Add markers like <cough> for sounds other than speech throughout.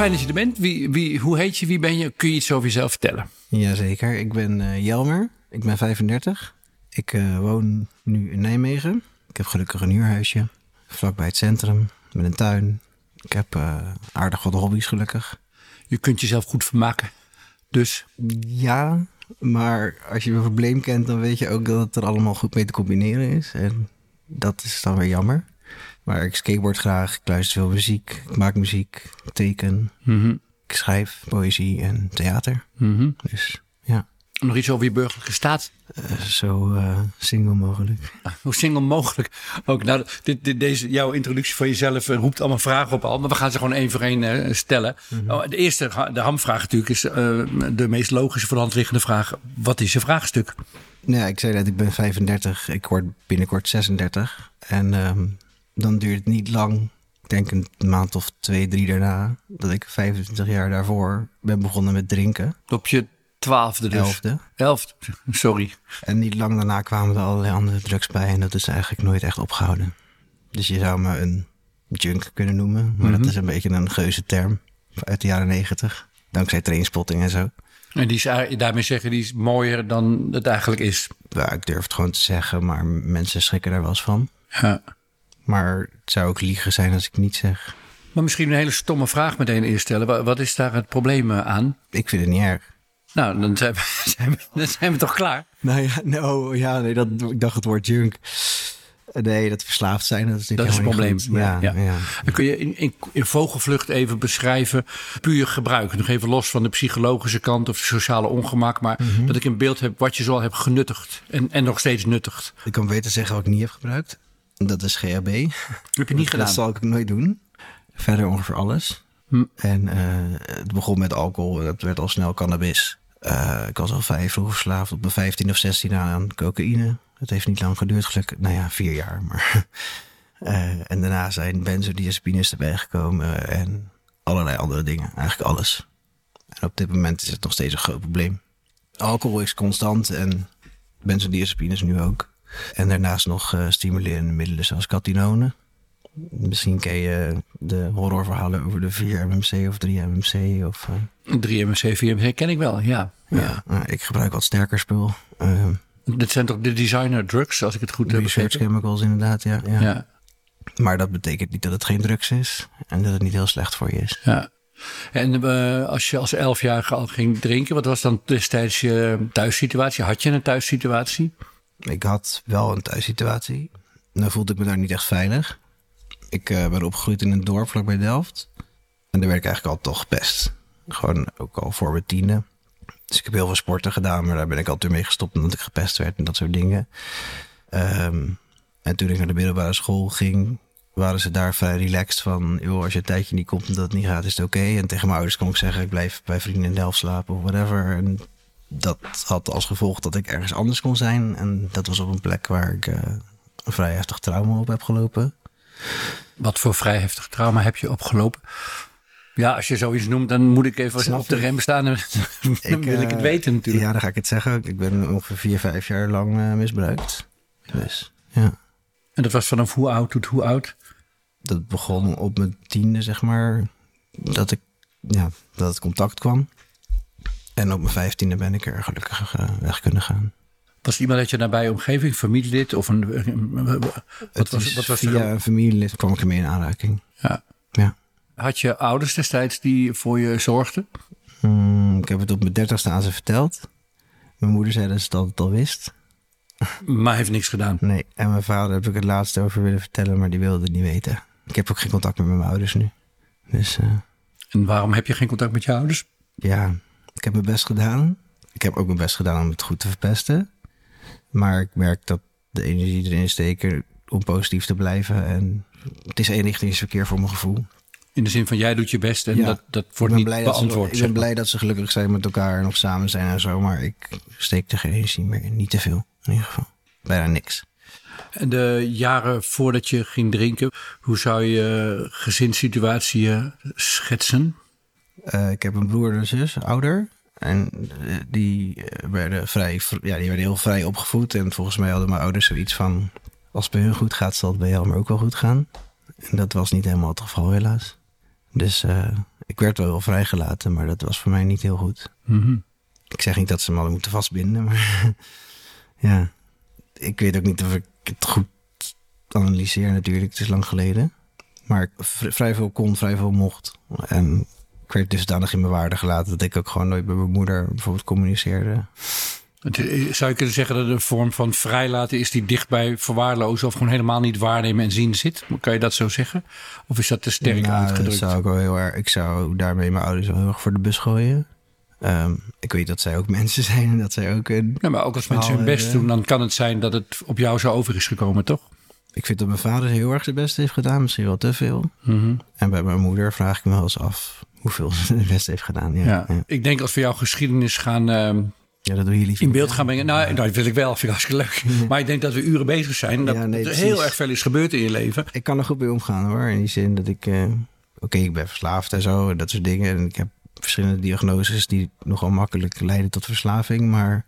Fijn dat je er bent. Wie, wie, hoe heet je? Wie ben je? Kun je iets over jezelf vertellen? Jazeker, ik ben uh, Jelmer. Ik ben 35. Ik uh, woon nu in Nijmegen. Ik heb gelukkig een huurhuisje. Vlakbij het centrum. Met een tuin. Ik heb uh, aardig wat hobby's gelukkig. Je kunt jezelf goed vermaken. Dus? Ja, maar als je een probleem kent, dan weet je ook dat het er allemaal goed mee te combineren is. En dat is dan weer jammer. Maar ik skateboard graag, ik luister veel muziek, ik maak muziek, ik teken, mm -hmm. ik schrijf poëzie en theater. Mm -hmm. Dus ja. Nog iets over je burgerlijke staat? Uh, zo uh, single mogelijk. Ah, hoe single mogelijk? Ook nou, dit, dit, deze, jouw introductie van jezelf uh, roept allemaal vragen op al, maar we gaan ze gewoon één voor één stellen. Mhm. Mm -hmm. oh, de eerste, de hamvraag natuurlijk, is de meest logische voor de hand liggende vraag. Wat is je vraagstuk? Nou, ik zei dat ik ben 35, ik word binnenkort 36. En um, dan duurt het niet lang, ik denk een maand of twee, drie daarna, dat ik 25 jaar daarvoor ben begonnen met drinken. Op je twaalfde dus? Elfde. Elfde, sorry. En niet lang daarna kwamen er allerlei andere drugs bij en dat is eigenlijk nooit echt opgehouden. Dus je zou me een junk kunnen noemen, maar Mhm. dat is een beetje een geuze term uit de jaren negentig. Dankzij trainspotting en zo. En die is, daarmee zeggen, die is mooier dan het eigenlijk is. Ja, ik durf het gewoon te zeggen, maar mensen schrikken daar wel eens van. Ja. Maar het zou ook liegen zijn als ik niet zeg. Maar misschien een hele stomme vraag meteen eerst stellen. Wat is daar het probleem aan? Ik vind het niet erg. Nou, dan zijn we, <laughs> zijn we, dan zijn we toch klaar? Nou ja, no, ja nee, dat, ik dacht het woord junk. Nee, dat verslaafd zijn, dat is Dat is het probleem. Ja, ja. ja. Dan kun je in, in, in, vogelvlucht even beschrijven, puur gebruik. Nog even los van de psychologische kant of de sociale ongemak. Maar Mhm. dat ik een beeld heb wat je zo al hebt genuttigd. En, en nog steeds nuttigt. Ik kan beter zeggen wat ik niet heb gebruikt. Dat is GHB. Heb je niet gedaan? Dat zal ik nooit doen. Verder ongeveer alles. Hm. En uh, het begon met alcohol. Dat werd al snel cannabis. Uh, ik was al vijf vroeg verslaafd. Op mijn 15 of 16 aan cocaïne. Het heeft niet lang geduurd, gelukkig. Nou ja, vier jaar. Maar uh, <laughs> en daarna zijn benzodiazepines erbij gekomen. En allerlei andere dingen. Eigenlijk alles. En op dit moment is het nog steeds een groot probleem. Alcohol is constant. En benzodiazepines nu ook. En daarnaast nog uh, stimulerende middelen zoals catinonen. Misschien ken je de horrorverhalen over de 4-MMC of 3-MMC. Of, uh... 3-MMC, 4-MMC ken ik wel, ja. ja. ja nou, ik gebruik wat sterker spul. Uh, Dit zijn toch de designer drugs, als ik het goed heb Research chemicals, inderdaad, ja, ja. ja. Maar dat betekent niet dat het geen drugs is. En dat het niet heel slecht voor je is. Ja. En uh, als je als elfjarige al ging drinken, wat was dan destijds je thuissituatie? Had je een thuissituatie? Ik had wel een thuissituatie. Nou voelde ik me daar niet echt veilig. Ik uh, ben opgegroeid in een dorp vlakbij Delft. En daar werd ik eigenlijk al toch gepest. Gewoon ook al voor mijn tiende. Dus ik heb heel veel sporten gedaan, maar daar ben ik altijd mee gestopt omdat ik gepest werd en dat soort dingen. Um, en toen ik naar de middelbare school ging, waren ze daar vrij relaxed van... joh, als je een tijdje niet komt en dat het niet gaat, is het oké. En tegen mijn ouders kon ik zeggen, ik blijf bij vrienden in Delft slapen of whatever. En dat had als gevolg dat ik ergens anders kon zijn. En dat was op een plek waar ik uh, een vrij heftig trauma op heb gelopen. Wat voor vrij heftig trauma heb je opgelopen? Ja, als je zoiets noemt, dan moet ik even Snap op de rem staan. <laughs> dan ik, wil ik het weten natuurlijk. Ja, dan ga ik het zeggen. Ik ben ongeveer vier, vijf jaar lang uh, misbruikt. Dus, ja. En dat was vanaf hoe oud tot hoe oud? Dat begon op mijn tiende, zeg maar. Dat, ik, ja, dat het contact kwam. En op mijn vijftiende ben ik er gelukkig uh, weg kunnen gaan. Was het iemand uit je nabije omgeving, familielid of een. Wat was, wat was via een familielid kwam ik ermee in aanraking. Ja. ja. Had je ouders destijds die voor je zorgden? Hmm, ik heb het op mijn dertigste aan ze verteld. Mijn moeder zei dat ze het altijd al wist. <laughs> Maar heeft niks gedaan? Nee. En mijn vader heb ik het laatste over willen vertellen, maar die wilde het niet weten. Ik heb ook geen contact meer met mijn ouders nu. Dus, uh... En waarom heb je geen contact met je ouders? Ja, ik heb mijn best gedaan. Ik heb ook mijn best gedaan om het goed te verpesten. Maar ik merk dat de energie erin steken om positief te blijven en het is eenrichtingsverkeer voor mijn gevoel. In de zin van jij doet je best en dat, dat wordt niet beantwoord. ik ben blij dat ze gelukkig zijn met elkaar en nog samen zijn en zo. Maar ik steek er geen energie meer in. Niet te veel in ieder geval. Bijna niks. En de jaren voordat je ging drinken, hoe zou je gezinssituatie eh, schetsen? Uh, ik heb een broer en een zus, ouder. En eh, die werden, vrij, ja, die werden heel vrij opgevoed. En volgens mij hadden mijn ouders zoiets van... als het bij hun goed gaat, zal het bij jou maar ook wel goed gaan. En dat was niet helemaal het geval, helaas. Dus uh, ik werd wel vrijgelaten, maar dat was voor mij niet heel goed. Mm -hmm. Ik zeg niet dat ze me hadden moeten vastbinden, maar <laughs> ja. Ik weet ook niet of ik het goed analyseer natuurlijk. Het is lang geleden. Maar vrij veel kon, vrij veel mocht. En ik werd dusdanig in mijn waarde gelaten dat ik ook gewoon nooit met mijn moeder bijvoorbeeld communiceerde. Zou je kunnen zeggen dat het een vorm van vrijlaten is die dicht bij verwaarlozen of gewoon helemaal niet waarnemen en zien zit? Kan je dat zo zeggen? Of is dat te sterk nou, uitgedrukt? zou ik, wel heel erg, ik zou daarmee mijn ouders wel heel erg voor de bus gooien. Um, ik weet dat zij ook <laughs> mensen zijn en dat zij ook een. Ja, maar ook als mensen hun best doen, dan kan het zijn dat het op jou zo over is gekomen, toch? Ik vind dat mijn vader heel erg zijn best heeft gedaan, misschien wel te veel. Mm -hmm. En bij mijn moeder vraag ik me wel eens af hoeveel ze het best heeft gedaan. Ja, ja. Ik denk als we jouw geschiedenis gaan. Uh, ja, dat doen jullie in beeld gaan brengen. Nou, dat wil ik wel, vind ik hartstikke leuk. Maar ik denk dat we uren bezig zijn. Dat Ja, nee, er heel erg veel is gebeurd in je leven. Ik kan er goed mee omgaan hoor. In die zin dat ik. eh, Oké, ik ben verslaafd en zo. En dat soort dingen. En ik heb verschillende diagnoses die nogal makkelijk leiden tot verslaving. Maar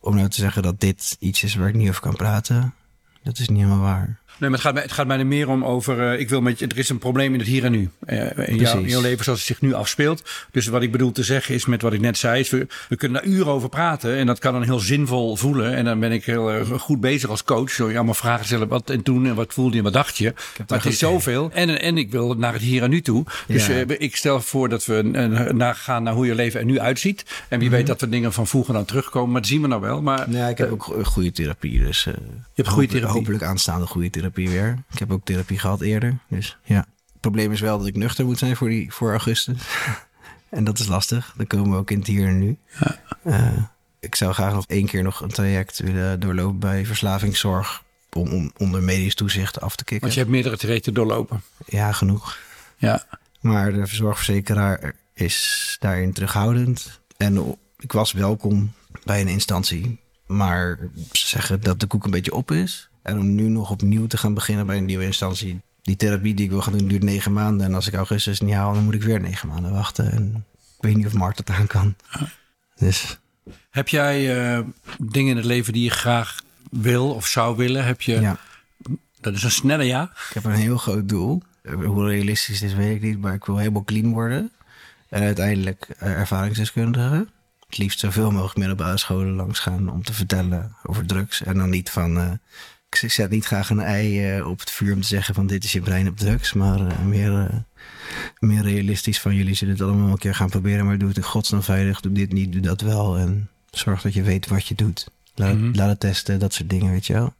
om nou te zeggen dat dit iets is waar ik niet over kan praten. Dat is niet helemaal waar. Nee, maar het gaat, mij, het gaat mij er meer om over. eh, ik wil met je, er is een probleem in het hier en nu. Eh, in, jouw, Precies. in jouw leven zoals het zich nu afspeelt. Dus wat ik bedoel te zeggen is met wat ik net zei. Is we, we kunnen daar uren over praten. En dat kan dan heel zinvol voelen. En dan ben ik heel erg goed bezig als coach. Zo je allemaal vragen stellen. Wat en toen en wat voelde je en wat dacht je. Maar het is zoveel. En, en ik wil naar het hier en nu toe. Dus Ja. eh, ik stel voor dat we eh, naar gaan naar hoe je leven er nu uitziet. En wie weet dat er dingen van vroeger dan terugkomen. Maar dat zien we nou wel. Maar Ja, ik heb ook go- goede therapie. Dus, eh, hebt goede therapie. Hopelijk aanstaande goede therapie weer. Ik heb ook therapie gehad eerder. Dus ja. Het probleem is wel dat ik nuchter moet zijn voor, die, voor augustus. <laughs> en dat is lastig. Dan komen we ook in het hier en nu. Eh, ik zou graag nog één keer nog een traject willen doorlopen bij verslavingszorg. Om, om onder medisch toezicht af te kicken. want je hebt meerdere trajecten doorlopen. Ja, genoeg. Ja. Maar de zorgverzekeraar is daarin terughoudend. En ik was welkom bij een instantie. Maar ze zeggen dat de koek een beetje op is. En om nu nog opnieuw te gaan beginnen bij een nieuwe instantie. Die therapie die ik wil gaan doen duurt negen maanden. En als ik augustus niet haal, dan moet ik weer negen maanden wachten. En ik weet niet of Mart het aan kan. Dus Heb jij eh, dingen in het leven die je graag wil of zou willen? Heb je, ja, Dat is een snelle ja. ik heb een heel groot doel. Hoe realistisch het is, weet ik niet. Maar ik wil helemaal clean worden. En uiteindelijk eh, ervaringsdeskundige. Het liefst zoveel mogelijk middelbare scholen langs gaan om te vertellen over drugs. En dan niet van. eh, ik zet niet graag een ei eh, op het vuur om te zeggen van dit is je brein op drugs. Maar eh, meer, eh, meer realistisch van jullie zullen het allemaal een keer gaan proberen. Maar doe het in godsnaam veilig. Doe dit niet, doe dat wel. En zorg dat je weet wat je doet. Laat, Mhm. laat het testen, dat soort dingen, weet je wel.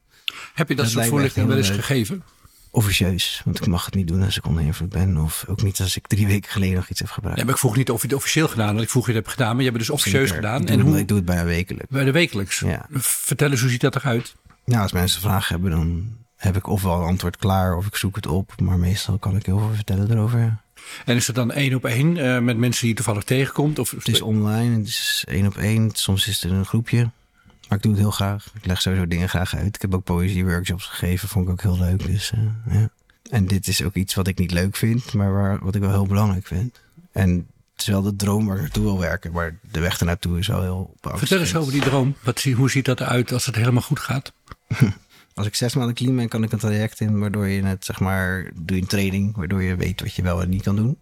Heb je dat, Dat soort voorlichting wel eens gegeven? Officieus, want ik mag het niet doen als ik onder invloed ben. Of ook niet als ik drie weken geleden nog iets heb gebruikt. Ja, maar ik vroeg niet of je het officieel gedaan had. Ik vroeg je het hebt gedaan, maar je hebt het dus officieus Zeker. gedaan. Ik doe, En het- hoe? ik doe het bijna wekelijks. Bij de wekelijks. Ja. Vertel eens, hoe ziet dat eruit? Nou, als mensen vragen hebben, dan heb ik ofwel een antwoord klaar of ik zoek het op. Maar meestal kan ik heel veel vertellen erover. ja. En is het dan één op één eh, met mensen die je toevallig tegenkomt? Of, Het is online, het is één op één. Soms is het in een groepje. Maar ik doe het heel graag. Ik leg sowieso dingen graag uit. Ik heb ook poëzieworkshops gegeven, vond ik ook heel leuk. Dus, eh, ja. En dit is ook iets wat ik niet leuk vind, maar waar, wat ik wel heel belangrijk vind. En het is wel de droom waar ik naartoe wil werken. Maar de weg ernaartoe is wel heel beangstigend. Vertel eens over die droom. Wat, hoe ziet dat eruit als het helemaal goed gaat? <laughs> Als ik zes maanden clean ben, kan ik een traject in waardoor je het, zeg maar, doe je een training, waardoor je weet wat je wel en niet kan doen.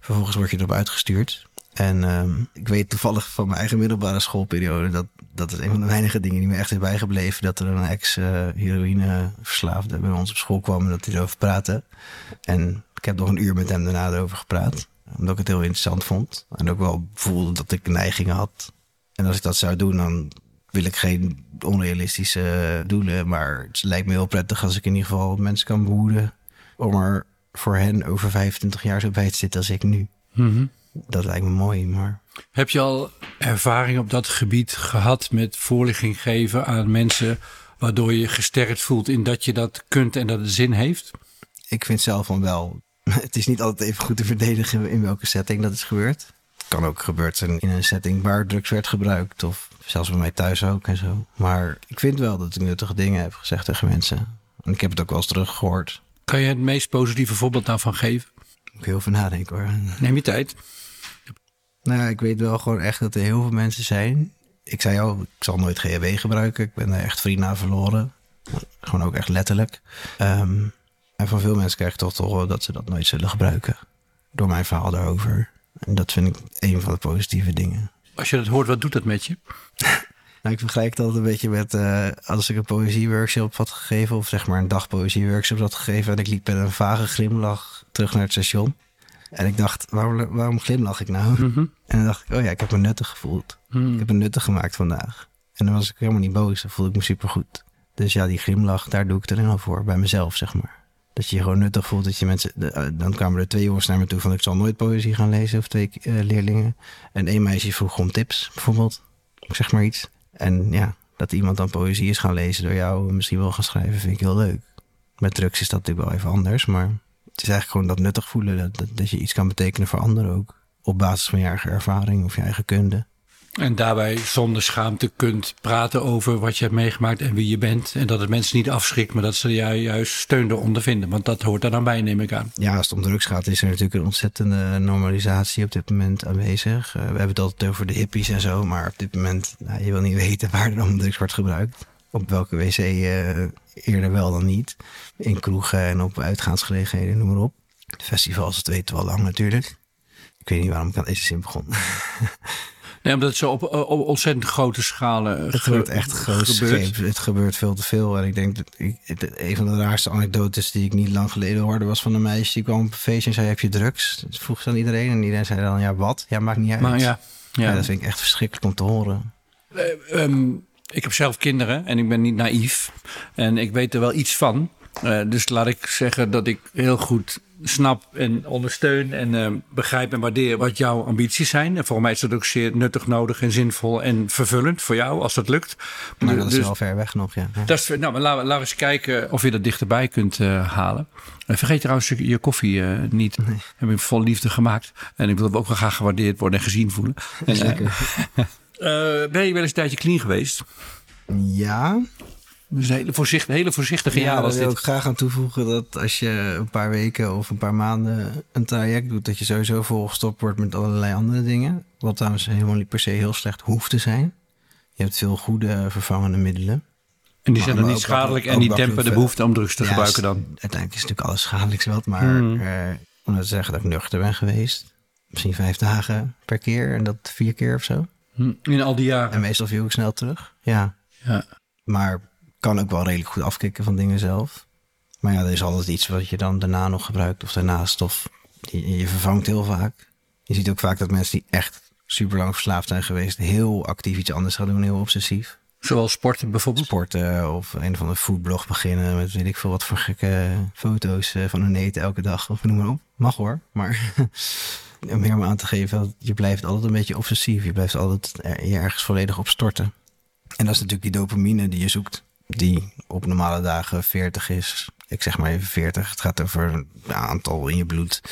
Vervolgens word je erop uitgestuurd. En ehm, ik weet toevallig van mijn eigen middelbare schoolperiode, dat, dat is een van de weinige dingen die me echt is bijgebleven, dat er een ex-heroïne verslaafde bij ons op school kwam en dat hij erover praatte. En ik heb nog een uur met hem daarna erover gepraat, omdat ik het heel interessant vond. En ook wel voelde dat ik neigingen had. En als ik dat zou doen, dan wil ik geen onrealistische doelen. Maar het lijkt me heel prettig als ik in ieder geval mensen kan behoeden. Om er voor hen over 25 jaar zo bij te zitten als ik nu. Dat lijkt me mooi, maar Heb je al ervaring op dat gebied gehad met voorlichting geven aan mensen, waardoor je gesterkt voelt in dat je dat kunt en dat het zin heeft? ik vind zelf van wel. <laughs> Het is niet altijd even goed te verdedigen in welke setting dat is gebeurd. Het kan ook gebeurd zijn in een setting waar drugs werd gebruikt. Of zelfs bij mij thuis ook en zo. Maar ik vind wel dat ik nuttige dingen heb gezegd tegen mensen. En ik heb het ook wel eens teruggehoord. Kan je het meest positieve voorbeeld daarvan geven? Ik heel veel nadenken hoor. Neem je tijd. Nou, ik weet wel gewoon echt dat er heel veel mensen zijn. Ik zei al, ik zal nooit GHB gebruiken. Ik ben daar echt vrienden aan verloren. Gewoon ook echt letterlijk. Ehm, en van veel mensen krijg ik toch te horen dat ze dat nooit zullen gebruiken. Door mijn verhaal daarover. En dat vind ik een van de positieve dingen. Als je dat hoort, wat doet dat met je? <laughs> Nou, ik vergelijk altijd een beetje met uh, als ik een poëzieworkshop had gegeven, of zeg maar een dag poëzieworkshop had gegeven. En ik liep met een vage glimlach terug naar het station. En ik dacht, waarom, waarom glimlach ik nou? Mhm. En dan dacht ik, oh ja, ik heb me nuttig gevoeld. Hmm. Ik heb me nuttig gemaakt vandaag. En dan was ik helemaal niet boos, dan voelde ik me supergoed. Dus ja, die glimlach, daar doe ik het erin al voor, bij mezelf, zeg maar. Dat je je gewoon nuttig voelt, dat je mensen... eh, dan kwamen er twee jongens naar me toe van, ik zal nooit poëzie gaan lezen, of twee eh, leerlingen. En één meisje vroeg om tips, bijvoorbeeld. Zeg maar iets. En ja, dat iemand dan poëzie is gaan lezen door jou en misschien wel gaan schrijven, vind ik heel leuk. Met drugs is dat natuurlijk wel even anders, maar het is eigenlijk gewoon dat nuttig voelen, dat, dat, dat je iets kan betekenen voor anderen ook. Op basis van je eigen ervaring of je eigen kunde. En daarbij zonder schaamte kunt praten over wat je hebt meegemaakt en wie je bent. En dat het mensen niet afschrikt, maar dat ze jou juist steun eronder vinden. Want dat hoort er dan bij, neem ik aan. Ja, als het om drugs gaat, is er natuurlijk een ontzettende normalisatie op dit moment aanwezig. Eh, we hebben het altijd over de hippies en zo, maar op dit moment, nou, je wil niet <laughs> weten waar er dan drugs wordt gebruikt. Op welke wc eh, eerder wel dan niet. In kroegen en op uitgaansgelegenheden, noem maar op. Festivals, dat weten we al lang natuurlijk. Ik weet niet waarom ik aan deze zin begon. <laughs> Nee, omdat het zo op, op ontzettend grote schalen Het gebeurt echt groot. gebeurt. Het gebeurt veel te veel. En ik denk dat ik, het- een van de raarste anekdotes die ik niet lang geleden hoorde was van een meisje die kwam op een feestje en zei: Heb je drugs? Dat vroeg ze aan iedereen. En iedereen zei dan: Ja, wat? Ja, maakt niet uit. Maar ja, Ja, ja. dat vind ik echt verschrikkelijk om te horen. Eh, ehm, ik heb zelf kinderen en ik ben niet naïef. En ik weet er wel iets van. Eh, dus laat ik zeggen dat ik heel goed snap en ondersteun en eh, begrijp en waardeer wat jouw ambities zijn. En voor mij is dat ook zeer nuttig, nodig en zinvol en vervullend voor jou als dat lukt. Maar dat is Dus- wel ver weg nog, ja. Ja. dat is, nou, maar laten we, laten we eens kijken of je dat dichterbij kunt eh, halen. Vergeet trouwens je, je koffie niet. Heb ik vol liefde gemaakt. En ik wil ook wel graag gewaardeerd worden en gezien voelen. En, Zeker. <laughs> ben je wel eens een tijdje clean geweest? Ja, Dus een hele, voorzicht, hele voorzichtige ja, was wil dit. ik graag aan toevoegen dat als je een paar weken of een paar maanden een traject doet, dat je sowieso volgestopt wordt met allerlei andere dingen. Wat trouwens helemaal niet per se heel slecht hoeft te zijn. Je hebt veel goede eh, vervangende middelen. En die zijn dan niet ook schadelijk en ook die wat dempen de behoefte om drugs te Ja, gebruiken dan. Uiteindelijk is natuurlijk alles schadelijks wat, maar Hmm. eh, om te zeggen dat ik nuchter ben geweest. Misschien vijf dagen per keer en dat vier keer of zo. Hm, In al die En jaren. meestal viel ik snel terug. Ja, Ja. maar kan ook wel redelijk goed afkicken van dingen zelf. Maar ja, er is altijd iets wat je dan daarna nog gebruikt of daarnaast. Of je, je vervangt heel vaak. Je ziet ook vaak dat mensen die echt super lang verslaafd zijn geweest, heel actief iets anders gaan doen, heel obsessief. Zoals sporten bijvoorbeeld. Sporten of een van de foodblog beginnen met weet ik veel wat voor gekke foto's eh, van hun eten elke dag of noem maar op. Mag hoor, maar <laughs> om meer maar aan te geven, je blijft altijd een beetje obsessief. Je blijft altijd je ergens volledig op storten. En dat is natuurlijk die dopamine die je zoekt, die op normale dagen 40 is. Ik zeg maar even 40. Het gaat over een aantal in je bloed.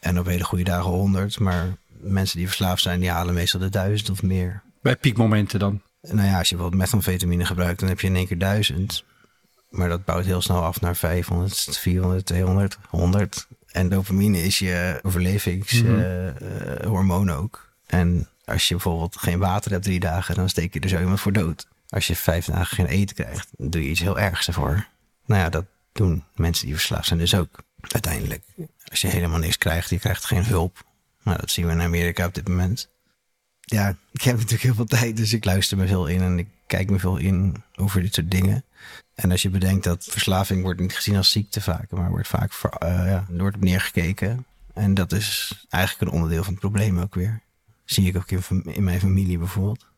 En op hele goede dagen 100. Maar mensen die verslaafd zijn, die halen meestal de duizend of meer. Bij piekmomenten dan. Nou ja, als je bijvoorbeeld methamphetamine gebruikt, dan heb je in één keer 1000. Maar dat bouwt heel snel af naar 500, 400, 200, 100. En dopamine is je overlevingshormoon ook. En als je bijvoorbeeld geen water hebt drie dagen, dan steek je er zo iemand voor dood. Als je vijf dagen geen eten krijgt, doe je iets heel ergs ervoor. Nou ja, dat doen mensen die verslaafd zijn dus ook. Uiteindelijk, als je helemaal niks krijgt, je krijgt geen hulp. Nou, dat zien we in Amerika op dit moment ja, ik heb natuurlijk heel veel tijd, dus ik luister me veel in en ik kijk me veel in over dit soort dingen. En als je bedenkt dat verslaving wordt niet gezien als ziekte vaak, maar wordt vaak voor, eh, ja, op neergekeken. En dat is eigenlijk een onderdeel van het probleem ook weer. Zie ik ook in mijn familie bijvoorbeeld.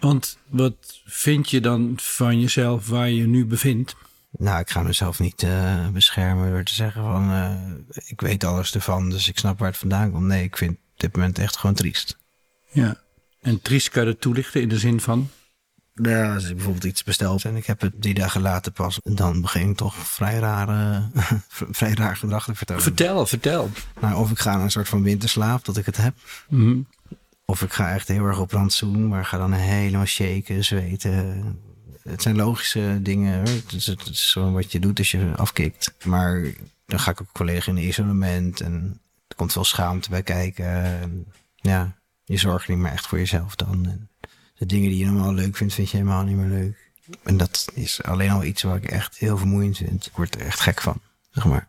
Want wat vind je dan van jezelf waar je nu bevindt? Nou, ik ga mezelf niet eh, beschermen door te zeggen van eh, ik weet alles ervan, dus ik snap waar het vandaan komt. Nee, ik vind op dit moment echt gewoon triest. Ja. En triest kan je dat toelichten in de zin van? Nou ja, als ik bijvoorbeeld iets besteld en ik heb het drie dagen later pas, dan begin ik toch vrij, rare, <laughs> vrij raar gedrag te vertonen. Vertel, vertel. Nou, of ik ga naar een soort van winterslaap, dat ik het heb. Mhm. Of ik ga echt heel erg op rantsoen, maar ga dan helemaal shaken, zweten. Het zijn logische dingen. hoor. Het is, gewoon wat je doet als je afkikt. Maar dan ga ik ook volledig in isolement en er komt veel schaamte bij kijken. En ja, je zorgt niet meer echt voor jezelf dan. De dingen die je normaal leuk vindt, vind je helemaal niet meer leuk. En dat is alleen al iets waar ik echt heel vermoeiend vind. Ik word er echt gek van, zeg maar.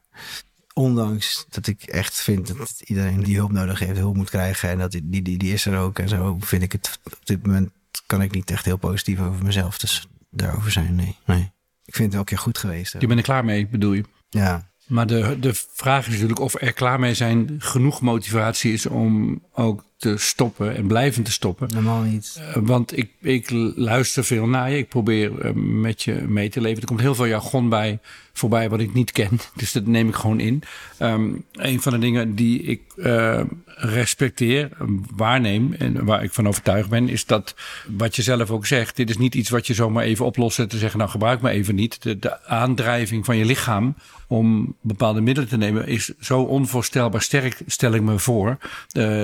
Ondanks dat ik echt vind dat iedereen die hulp nodig heeft, hulp moet krijgen. En dat die, die, die, is er ook. En zo vind ik het op dit moment kan ik niet echt heel positief over mezelf. Dus daarover zijn, nee. nee. Ik vind het wel een keer goed geweest. hè. Je bent er klaar mee, bedoel je? Ja, Maar de, de vraag is natuurlijk of er klaar mee zijn genoeg motivatie is om ook te stoppen en blijvend te stoppen. normaal niet. Eh, Want ik, ik luister veel naar je. Ik probeer eh, met je mee te leven. Er komt heel veel jargon bij voorbij wat ik niet ken. <laughs> Dus dat neem ik gewoon in. Ehm, een van de dingen die ik eh, respecteer, waarneem en waar ik van overtuigd ben, is dat wat je zelf ook zegt. Dit is niet iets wat je zomaar even oplost en te zeggen, nou gebruik me even niet. De, de aandrijving van je lichaam om bepaalde middelen te nemen is zo onvoorstelbaar sterk, stel ik me voor.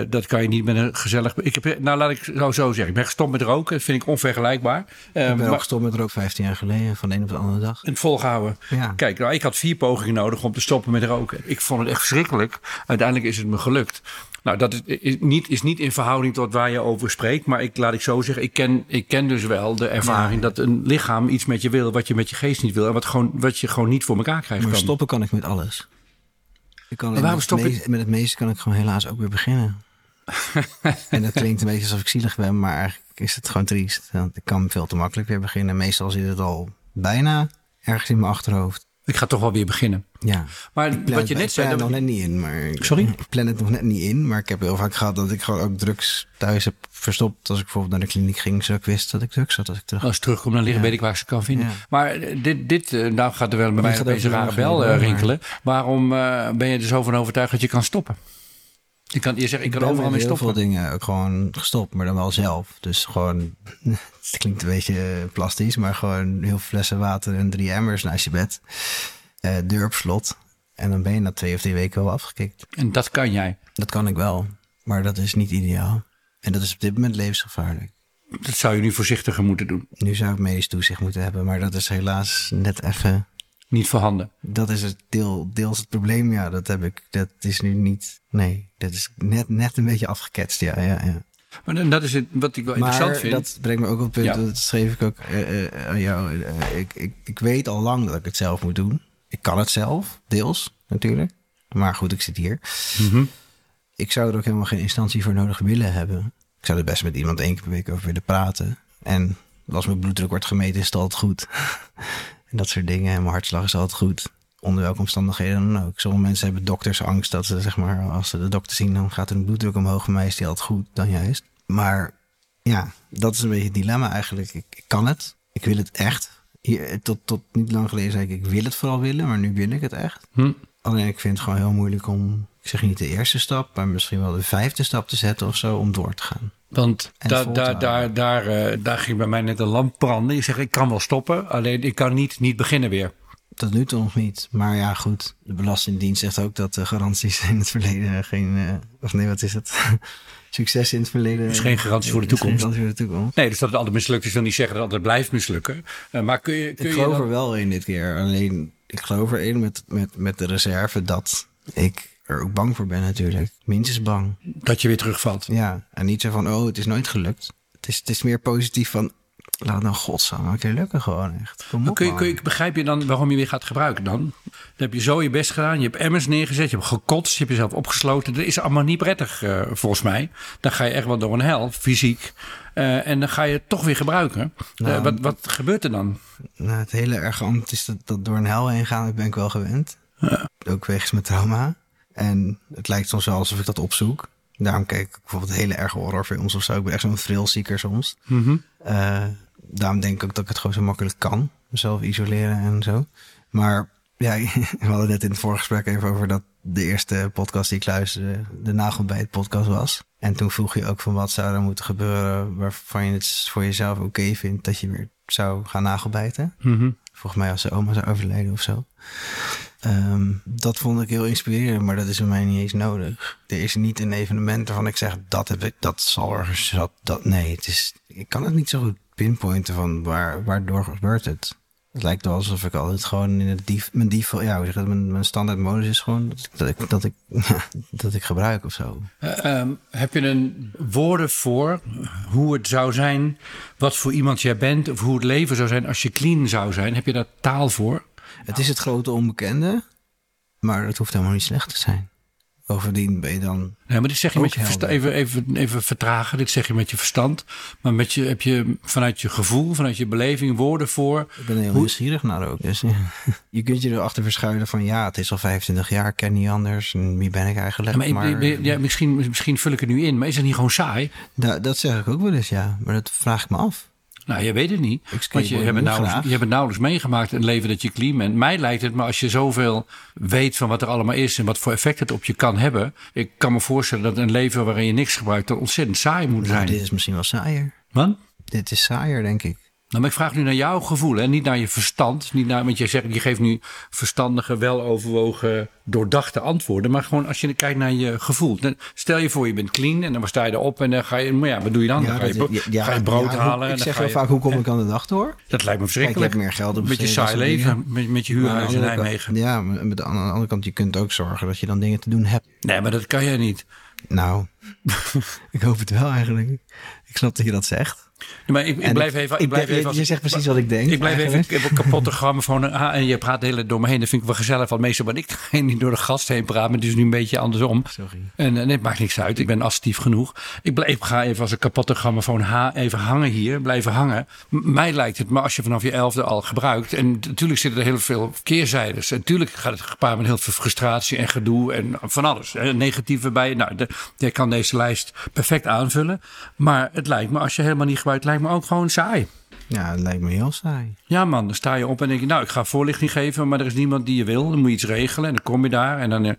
Dat kan je niet met een gezellig. Ik heb, nou, laat ik zo, zo zeggen. Ik ben gestopt met roken. Dat vind ik onvergelijkbaar. Eh, Ik ben maar- ook gestopt met rook 15 jaar geleden, van de een op de andere dag. het volgehouden. Ja. Kijk, nou, ik had vier pogingen nodig om te stoppen met roken. Ik vond het echt verschrikkelijk. Uiteindelijk is het me gelukt. Nou, dat is, is, niet, is niet in verhouding tot waar je over spreekt. Maar ik laat ik zo zeggen, ik ken, ik ken dus wel de ervaring dat een lichaam iets met je wil wat je met je geest niet wil. En wat, gewoon, wat je gewoon niet voor elkaar krijgt. Maar stoppen kan ik met alles. Ik kan waarom met, stop het je- meeste, met het meeste kan ik gewoon helaas ook weer beginnen. <laughs> en dat klinkt een beetje alsof ik zielig ben, maar eigenlijk is het gewoon triest. Want ik kan veel te makkelijk weer beginnen. Meestal zit het al bijna ergens in mijn achterhoofd. Ik ga toch wel weer beginnen. Ja. Maar wat je net ik zei. plan het nog net niet in. Maar Sorry? <laughs> Ik plan het nog net niet in. Maar ik heb heel vaak gehad dat ik gewoon ook drugs thuis heb verstopt. Als ik bijvoorbeeld naar de kliniek ging, zodat ik wist dat ik drugs had als ik terug Als ik terugkom naar liggen, Ja. weet ik waar ik ze kan vinden. Ja. Maar dit, dit eh, nou gaat er wel bij mij deze rare bel eh, rinkelen. Waarom eh, ben je er zo van overtuigd dat je kan stoppen? Je, kan, je zegt, ik kan ben overal mee heel stoppen. veel dingen ook gewoon gestopt, maar dan wel zelf. Dus gewoon, <laughs> het klinkt een beetje plastisch, maar gewoon heel veel flessen water en drie emmers naast je bed. Eh deur op slot. En dan ben je na twee of drie weken wel afgekikt. En dat kan jij. Dat kan ik wel, maar dat is niet ideaal. En dat is op dit moment levensgevaarlijk. Dat zou je nu voorzichtiger moeten doen. Nu zou ik medisch toezicht moeten hebben, maar dat is helaas net even. Niet voorhanden. Dat is het deel, deels het probleem. Ja, dat heb ik. Dat is nu niet. Nee, dat is net, net een beetje afgeketst. Ja, ja, ja. Maar dan- dat is het, wat ik wel interessant vind. dat brengt me ook op het punt, Ja. dat schreef ik ook eh, eh, aan jou. Eh, ik, ik, ik weet al lang dat ik het zelf moet doen. Ik kan het zelf, deels natuurlijk. Maar goed, ik zit hier. Mhm. Ik zou er ook helemaal geen instantie voor nodig willen hebben. Ik zou er best met iemand één keer per week over willen praten. En als mijn bloeddruk wordt gemeten, is het altijd goed. En dat soort dingen. En mijn hartslag is altijd goed. Onder welke omstandigheden dan ook. Sommige mensen hebben doktersangst dat ze, zeg maar, als ze de dokter zien, dan gaat hun bloeddruk omhoog. Voor mij is die altijd goed, dan juist. Maar ja, dat is een beetje het dilemma eigenlijk. Ik, ik kan het. Ik wil het echt. Hier, tot, tot niet lang geleden zei ik, ik wil het vooral willen, maar nu wil ik het echt. Hm. Alleen ik vind het gewoon heel moeilijk om, ik zeg niet de eerste stap, maar misschien wel de vijfde stap te zetten of zo om door te gaan. Want daar daar, daar, daar, eh, daar ging bij mij net een lamp branden. Je zegt, ik kan wel stoppen, alleen ik kan niet, niet beginnen weer. Tot nu toe nog niet. Maar ja, goed. De Belastingdienst zegt ook dat de garanties in het verleden geen. eh, of nee, wat is het? <laughs> Succes in het verleden. is geen garantie voor de is geen toekomst. garantie voor de toekomst. Nee, dus dat het altijd mislukt is, wil niet zeggen dat het altijd blijft mislukken. Eh, maar kun je, kun Ik je geloof dan- er wel in dit keer. Alleen, ik geloof erin met, met, met de reserve dat ik er ook bang voor ben natuurlijk. Minstens bang. dat je weer terugvalt? Ja, en niet zo van, oh, het is nooit gelukt. Het is, het is meer positief van, laat nou godsnaam een keer lukken gewoon echt. Kom op, Kun je, kun je, begrijp je dan waarom je weer gaat gebruiken dan? Dan heb je zo je best gedaan, je hebt emmers neergezet, je hebt gekotst, je hebt jezelf opgesloten. Dat is allemaal niet prettig eh, volgens mij. Dan ga je echt wel door een hel, fysiek. Eh, en dan ga je het toch weer gebruiken. Eh, Nou, wat, wat gebeurt er dan? Nou, het hele ambt is dat, dat door een hel heen gaan, dat ben ik wel gewend. Ook wegens mijn trauma. En het lijkt soms wel alsof ik dat opzoek. Daarom kijk ik bijvoorbeeld hele erge horrorfilms of zo. Ik ben echt zo'n thrillzieker soms. Mhm. Eh, daarom denk ik ook dat ik het gewoon zo makkelijk kan. Mezelf isoleren en zo. Maar ja, <laughs> we hadden net in het vorige gesprek even over dat de eerste podcast die ik luisterde, de nagelbijt podcast was. En toen vroeg je ook van wat zou er moeten gebeuren waarvan je het voor jezelf oké vindt dat je weer zou gaan nagelbijten. Mhm. Volgens mij als zijn oma zou overlijden of zo. Ehm, dat vond ik heel inspirerend, maar dat is bij mij niet eens nodig. Er is niet een evenement waarvan ik zeg dat heb ik, dat zal er, dat, dat nee, het is, ik kan het niet zo goed pinpointen van waar, waardoor gebeurt het. Het lijkt wel alsof ik altijd gewoon in het dief, mijn default, ja, zeg mijn, standaard modus is gewoon dat, dat ik, dat ik, <laughs> dat ik gebruik of zo. Eh, ehm, heb je een woorden voor hoe het zou zijn, wat voor iemand jij bent, of hoe het leven zou zijn als je clean zou zijn? Heb je daar taal voor? Het is het grote onbekende, maar het hoeft helemaal niet slecht te zijn. Bovendien ben je dan. Nee, maar dit zeg je met je verstand. Even, even, even vertragen. Dit zeg je met je verstand. Maar met je, heb je vanuit je gevoel, vanuit je beleving woorden voor. Ik ben heel Hoe- nieuwsgierig naar ook. Dus, ja. <laughs> Je kunt je erachter verschuilen van ja, het is al 25 jaar, ik ken niet anders. En wie ben ik eigenlijk? Ja, maar ja, misschien, misschien vul ik het nu in, maar is het niet gewoon saai? da- dat zeg ik ook wel eens, ja. Maar dat vraag ik me af. Nou, je weet het niet. Want je hebt, nauwelijks, je hebt het nauwelijks meegemaakt, een leven dat je clean bent. Mij lijkt het, maar als je zoveel weet van wat er allemaal is en wat voor effect het op je kan hebben. Ik kan me voorstellen dat een leven waarin je niks gebruikt dan ontzettend saai moet Nou, zijn. dit is misschien wel saaier. Man? Dit is saaier, denk ik. Nou, maar ik vraag nu naar jouw gevoel, hè? niet naar je verstand. Niet naar, want je, zegt, je geeft nu verstandige, weloverwogen, doordachte antwoorden. Maar gewoon als je kijkt naar je gevoel. Dan Stel je voor, je bent clean en dan sta je erop en dan ga je, maar ja, wat doe je dan? dan ga je, ja, ga je brood ja, halen. Ik en zeg heel vaak, hoe kom ik aan de dag door? Dat lijkt me Kijk, je verschrikkelijk. hebt meer geld op Met je saai leven, met, met je huurhuis in kant- Nijmegen. Ja, maar met- aan de andere kant, je kunt ook zorgen dat je dan dingen te doen hebt. Nee, maar dat kan jij niet. Nou, <laughs> ik hoop het wel eigenlijk. Ik snap dat je dat zegt. Maar ik, ik En blijf even. ik Ik blijf denk- even je zegt precies wat ik denk, Ik blijf even. eigenlijk. Ik heb een kapotte grammofoon. Ah, en je praat de hele door me heen. Dat vind ik wel gezellig. Want meestal ben ik degene die door de gast heen praat. Maar het is nu een beetje andersom. Sorry. En, en het maakt niks uit. Ik ben assertief genoeg. Ik, blijf, ik ga even als een kapotte grammofoon ha, even hangen hier. Blijven hangen. M- mij lijkt het, maar als je vanaf je elfde al gebruikt. En natuurlijk zitten er heel veel keerzijdes. En natuurlijk gaat het gepaard met heel veel frustratie en gedoe. En van alles. Hè, Negatieve bij. Nou, je kan deze lijst perfect aanvullen. Maar het lijkt me, als je helemaal niet gebruikt, lijkt me ook gewoon saai. Ja, het lijkt me heel saai. Ja man, dan sta je op en denk je, nou ik ga voorlichting geven, maar er is niemand die je wil. Dan moet je iets regelen en dan kom je daar en dan, eh,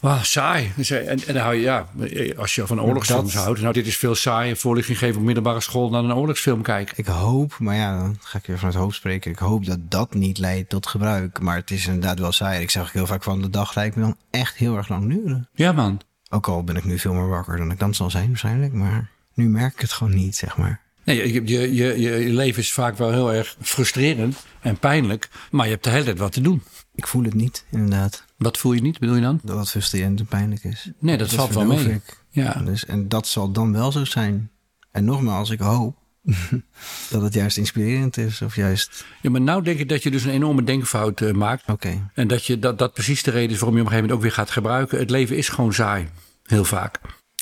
wauw, saai. En, en dan hou je, ja, eh, als je van oorlogsfilms Dat- houdt, nou dit is veel saaier, voorlichting geven op middelbare school dan een oorlogsfilm kijken. Ik hoop, maar ja, dan ga ik weer vanuit hoofd spreken. Ik hoop dat dat niet leidt tot gebruik. Maar het is inderdaad wel saai. Ik zeg ook heel vaak van de dag lijkt me dan echt heel erg lang duren. Ja man. Ook al ben ik nu veel meer wakker dan ik dan zal zijn waarschijnlijk. Maar nu merk ik het gewoon niet, zeg maar. Nee, je, je, je, leven is vaak wel heel erg frustrerend en pijnlijk, maar je hebt de hele tijd wat te doen. Ik voel het niet, inderdaad. Wat voel je niet, bedoel je dan? Dat het frustrerend en pijnlijk is. Nee, dat, valt wel mee. ik. Ja. Dus, en dat zal dan wel zo zijn. En nogmaals, ik hoop <laughs> dat het juist inspirerend is. Of juist, ja, maar nou denk ik dat je dus een enorme denkfout eh, maakt. oké. En dat, je, dat dat precies de reden is waarom je op een gegeven moment ook weer gaat gebruiken. Het leven is gewoon saai. Heel vaak.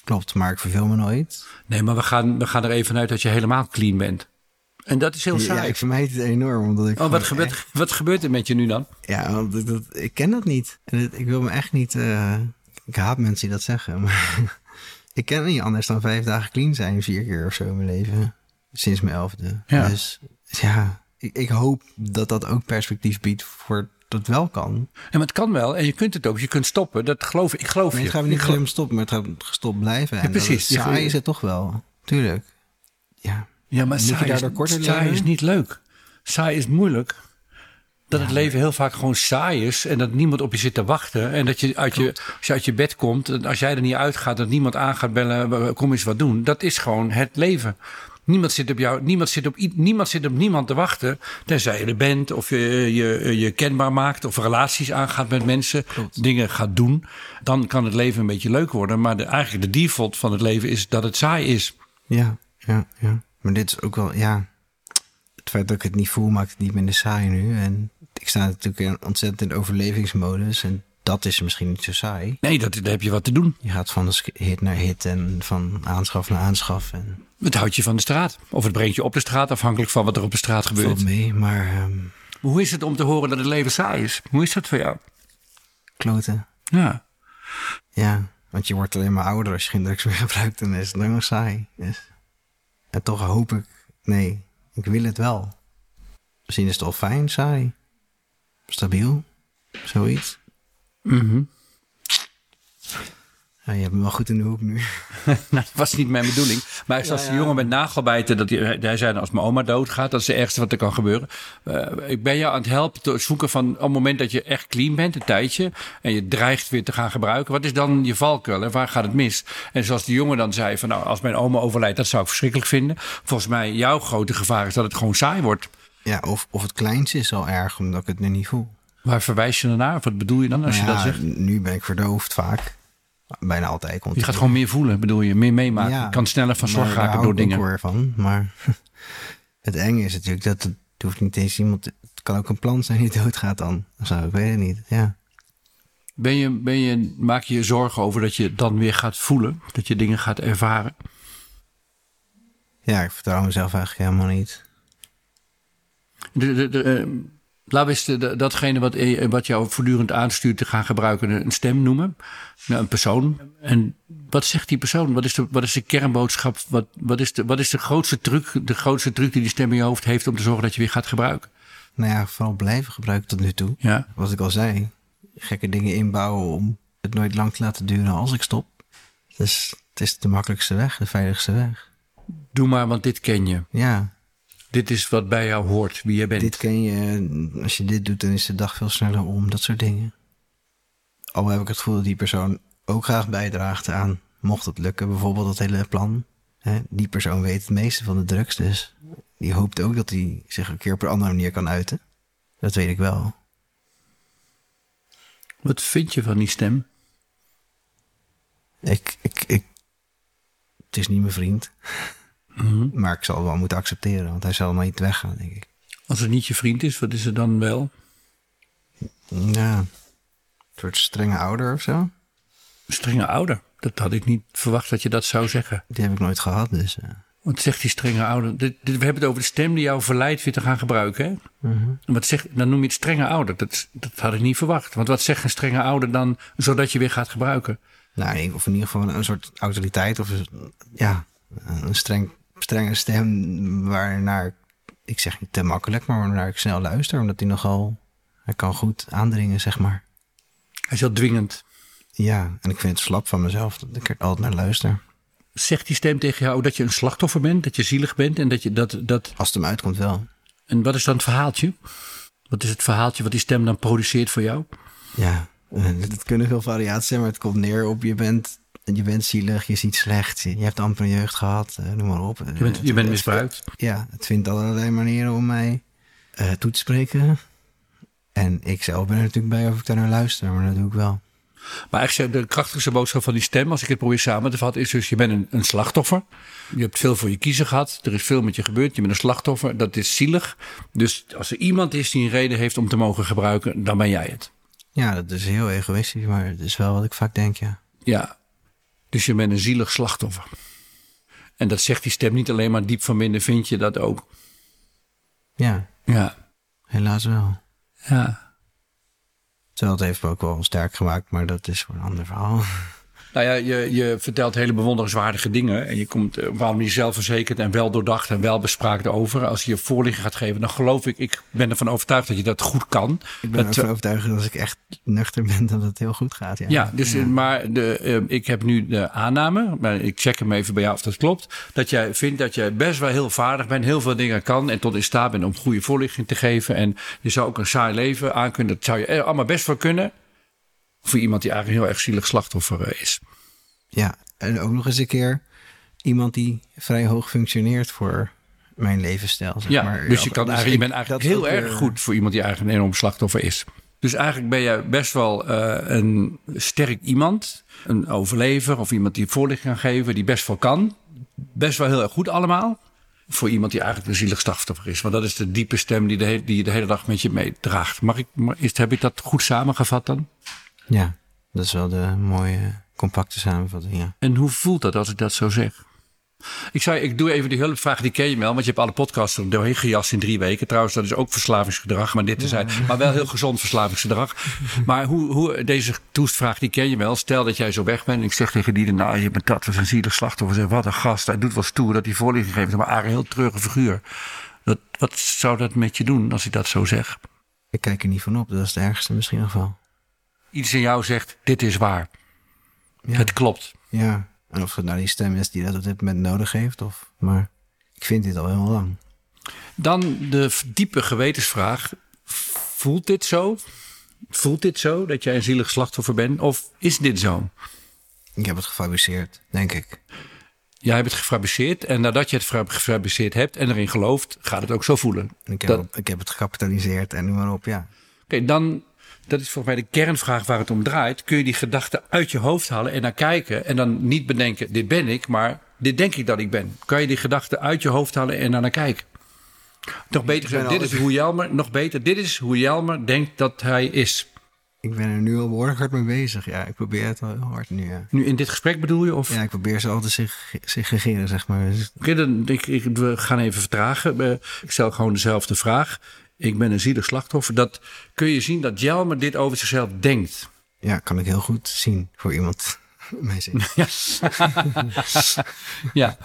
Klopt, maar ik verveel me nooit. Nee, maar we gaan, we gaan er even vanuit dat je helemaal clean bent. En dat is heel Ja, saai. ik vermijd het enorm. Omdat ik oh, wat, gebeurt, wat gebeurt er met je nu dan? Ja, want ik, dat, ik ken dat niet. En ik wil me echt niet... eh, ik haat mensen die dat zeggen. <laughs> Maar ik ken niet anders dan vijf dagen clean zijn. Vier keer of zo in mijn leven. Sinds mijn elfde. Ja. Dus ja, ik, ik hoop dat dat ook perspectief biedt voor dat het wel kan. En maar het kan wel en je kunt het ook. Je kunt stoppen. Dat geloof ik. Ik geloof Nee, je. het gaat Ik niet alleen stoppen, maar het gaat gestopt blijven. En Ja, precies. saai is het toch wel. Tuurlijk. Ja. Ja, maar je saai, is, saai niet leuk. Saai is moeilijk. Dat het leven heel vaak gewoon saai is en dat niemand op je zit te wachten. En dat je uit je, als je uit je bed komt, en als jij er niet uitgaat, dat niemand aan gaat bellen, kom eens wat doen. Dat is gewoon het leven. Niemand zit op jou, niemand zit op, niemand zit op niemand te wachten. Tenzij je er bent of je, je je kenbaar maakt of relaties aangaat met mensen, dingen gaat doen. Dan kan het leven een beetje leuk worden. Maar de, eigenlijk de default van het leven is dat het saai is. Ja, ja, ja. Maar dit is ook wel, ja. Het feit dat ik het niet voel maakt het niet minder saai nu. En ik sta natuurlijk in- ontzettend in overlevingsmodus. En dat is misschien niet zo saai. Nee, dat, daar heb je wat te doen. Je gaat van de hit naar hit en van aanschaf naar aanschaf. En Het houdt je van de straat. Of het brengt je op de straat, afhankelijk van wat er op de straat gebeurt. mee, maar ehm, Hoe is het om te horen dat het leven saai is? Hoe is dat voor jou? kloten. Ja. Ja, want je wordt alleen maar ouder als je geen drugs meer <laughs> gebruikt. En is het lang nog saai. Dus. En toch hoop ik, nee, ik wil het wel. Misschien is het wel fijn, saai. Stabiel, zoiets. Mhm. Ja, je hebt me wel goed in de hoek nu. <laughs> nou, dat was niet mijn bedoeling. Maar zoals die jongen met nagelbijten, dat hij, hij zei als mijn oma doodgaat, dat is het ergste wat er kan gebeuren. Uh, ik ben jou aan het helpen te zoeken van op het moment dat je echt clean bent, een tijdje, en je dreigt weer te gaan gebruiken. Wat is dan je valkuil en waar gaat het mis? En zoals die jongen dan zei van nou, als mijn oma overlijdt, dat zou ik verschrikkelijk vinden. Volgens mij, jouw grote gevaar is dat het gewoon saai wordt. Ja, of, of het kleinste is al erg, omdat ik het nu niet voel. Waar verwijs je dan naar? Of wat bedoel je dan als Nou je ja, dat zegt? Nu ben ik verdoofd vaak. Bijna altijd. Komt Je gaat gewoon meer voelen, bedoel je? Meer meemaken. Ja, je kan sneller van daar raken door ik dingen. weer van. Maar <laughs> het enge is natuurlijk dat het, het hoeft niet eens iemand... Het kan ook een plant zijn die <laughs> doodgaat dan. Zo, ik weet het niet. Ja. Ben je, ben je, maak je je zorgen over dat je dan weer gaat voelen? Dat je dingen gaat ervaren? ja, ik vertrouw mezelf eigenlijk helemaal niet. De, de, de, eh, laten we eens datgene wat, eh, wat jou voortdurend aanstuurt te gaan gebruiken, een stem noemen. Nou, een persoon. En wat zegt die persoon? Wat is de, wat is de kernboodschap? Wat, wat, is de, wat is de grootste truc, de grootste truc die die stem in je hoofd heeft om te zorgen dat je weer gaat gebruiken? Nou ja, vooral blijven gebruiken tot nu toe. Ja. Wat ik al zei. Gekke dingen inbouwen om het nooit lang te laten duren als ik stop. Dus het is de makkelijkste weg, de veiligste weg. Doe maar, want dit ken je. Ja, Dit is wat bij jou hoort, wie je bent. dit ken je. Als je dit doet, dan is de dag veel sneller om. Dat soort dingen. Al heb ik het gevoel dat die persoon ook graag bijdraagt aan, mocht het lukken, bijvoorbeeld dat hele plan. Hè, die persoon weet het meeste van de drugs, dus die hoopt ook dat hij zich een keer op een andere manier kan uiten. Dat weet ik wel. Wat vind je van die stem? Ik, ik, ik, het is niet mijn vriend. Maar ik zal het wel moeten accepteren, want hij zal maar niet weggaan, denk ik. Als het niet je vriend is, wat is er dan wel? Ja, een soort strenge ouder of zo. Strenge ouder. Dat had ik niet verwacht dat je dat zou zeggen. Die heb ik nooit gehad, dus... eh, Wat zegt die strenge ouder? Dit, dit- we hebben het over de stem die jou verleidt weer te gaan gebruiken. Hè? En Wat zegt, dan noem je het strenge ouder. Dat, dat had ik niet verwacht. Want wat zegt een strenge ouder dan zodat je weer gaat gebruiken? Nou, of in ieder geval een soort autoriteit of ja, een streng, strenge stem waarnaar, ik zeg niet te makkelijk, maar waarnaar ik snel luister, omdat hij nogal, hij kan goed aandringen, zeg maar. Hij is heel dwingend. Ja, en ik vind het slap van mezelf dat ik er altijd naar luister. Zegt die stem tegen jou dat je een slachtoffer bent, dat je zielig bent en dat je dat. dat Als het hem uitkomt wel. en wat is dan het verhaaltje? Wat is het verhaaltje wat die stem dan produceert voor jou? Ja, <laughs> het kunnen veel variaties zijn, maar het komt neer op je bent, je bent zielig, je ziet slecht, je hebt amper een jeugd gehad, eh, noem maar op. Je bent, je bent misbruikt. Ja, het vindt allerlei manieren om mij eh, toe te spreken. En ik zelf ben er natuurlijk bij of ik daar naar luister, maar dat doe ik wel. Maar eigenlijk de krachtigste boodschap van die stem, als ik het probeer samen te vatten, is dus: je bent een, een slachtoffer. Je hebt veel voor je kiezen gehad. Er is veel met je gebeurd. Je bent een slachtoffer. Dat is zielig. Dus als er iemand is die een reden heeft om te mogen gebruiken, dan ben jij het. Ja, dat is heel egoïstisch, maar het is wel wat ik vaak denk, ja. Ja. Dus je bent een zielig slachtoffer. En dat zegt die stem niet alleen maar diep van binnen, vind je dat ook? Ja, Ja. helaas wel. Ja. Terwijl het heeft me ook wel sterk gemaakt, maar dat is voor een ander verhaal. Nou ja, je, je vertelt hele bewonderenswaardige dingen. En je komt eh, op een bepaalde manier zelfverzekerd en wel doordacht en wel bespraakt over. Als je je voorlichting gaat geven, dan geloof ik, ik ben ervan overtuigd dat je dat goed kan. Ik ben ervan overtuigd dat als ik echt nuchter ben, dat het heel goed gaat. Ja, Ja, dus, eh, maar de, eh, ik heb nu de aanname, maar ik check hem even bij jou of dat klopt. Dat jij vindt dat jij best wel heel vaardig bent, heel veel dingen kan en tot in staat bent om goede voorlichting te geven. En je zou ook een saai leven aan kunnen. Dat zou je er allemaal best wel kunnen. Voor iemand die eigenlijk een heel erg zielig slachtoffer eh, is. Ja, en ook nog eens een keer iemand die vrij hoog functioneert voor mijn levensstijl. Zeg Ja, maar. dus je, kan Dus eigenlijk, je bent eigenlijk dat heel erg weer- goed voor iemand die eigenlijk een enorm slachtoffer is. Dus eigenlijk ben je best wel eh, een sterk iemand, een overlever of iemand die voorlichting kan geven, die best wel kan. Best wel heel erg goed allemaal. Voor iemand die eigenlijk een zielig slachtoffer is. Want dat is de diepe stem die, de he- die je de hele dag met je meedraagt. Mag ik, is, heb ik dat goed samengevat dan? Ja, dat is wel de mooie, compacte samenvatting, ja. En hoe voelt dat als ik dat zo zeg? Ik zei, ik doe even die hulpvraag, die ken je wel. Want je hebt alle podcasts er doorheen gejast in drie weken. Trouwens, dat is ook verslavingsgedrag. Maar dit zijn. Maar wel heel gezond verslavingsgedrag. <laughs> Maar hoe, hoe, deze toestvraag, die ken je wel. Stel dat jij zo weg bent. En ik zeg tegen die, nou, je bent dat was een zielig slachtoffer. Zeg, wat een gast. Hij doet wel stoer dat hij voorlichting geeft. Maar een heel treurige figuur. Dat, wat zou dat met je doen als ik dat zo zeg? Ik kijk er niet van op, dat is het ergste misschien nog wel. Iets in jou zegt, dit is waar. Ja. Het klopt. Ja, en of het nou die stem is die dat op dit moment nodig heeft. Of, maar ik vind dit al heel lang. Dan de diepe gewetensvraag. Voelt dit zo? Voelt dit zo dat jij een zielig slachtoffer bent? Of is dit zo? Ik heb het gefabriceerd, denk ik. Jij hebt het gefabriceerd en nadat je het gefabriceerd hebt en erin gelooft, gaat het ook zo voelen. En Ik heb, Dat- ik heb het gecapitaliseerd en noem maar op, ja. Oké, dan, dat is volgens mij de kernvraag waar het om draait. Kun je die gedachten uit je hoofd halen en naar kijken en dan niet bedenken, dit ben ik, maar dit denk ik dat ik ben. Kan je die gedachten uit je hoofd halen en naar kijken? Nog beter gezegd, dit al- is hoe Jelmer, nog beter, dit is hoe Jelmer denkt dat hij is. Ik ben er nu al behoorlijk hard mee bezig. Ja, ik probeer het wel heel hard nu, ja. Nu in dit gesprek bedoel je? Of? Ja, ik probeer ze altijd zich segregeren, zeg maar. Oké, dan, ik, ik, we gaan even vertragen. Eh, Ik stel gewoon dezelfde vraag. Ik ben een zielig slachtoffer. Dat kun je zien dat Jelmer dit over zichzelf denkt. ja, kan ik heel goed zien voor iemand. <laughs> Ja. ja.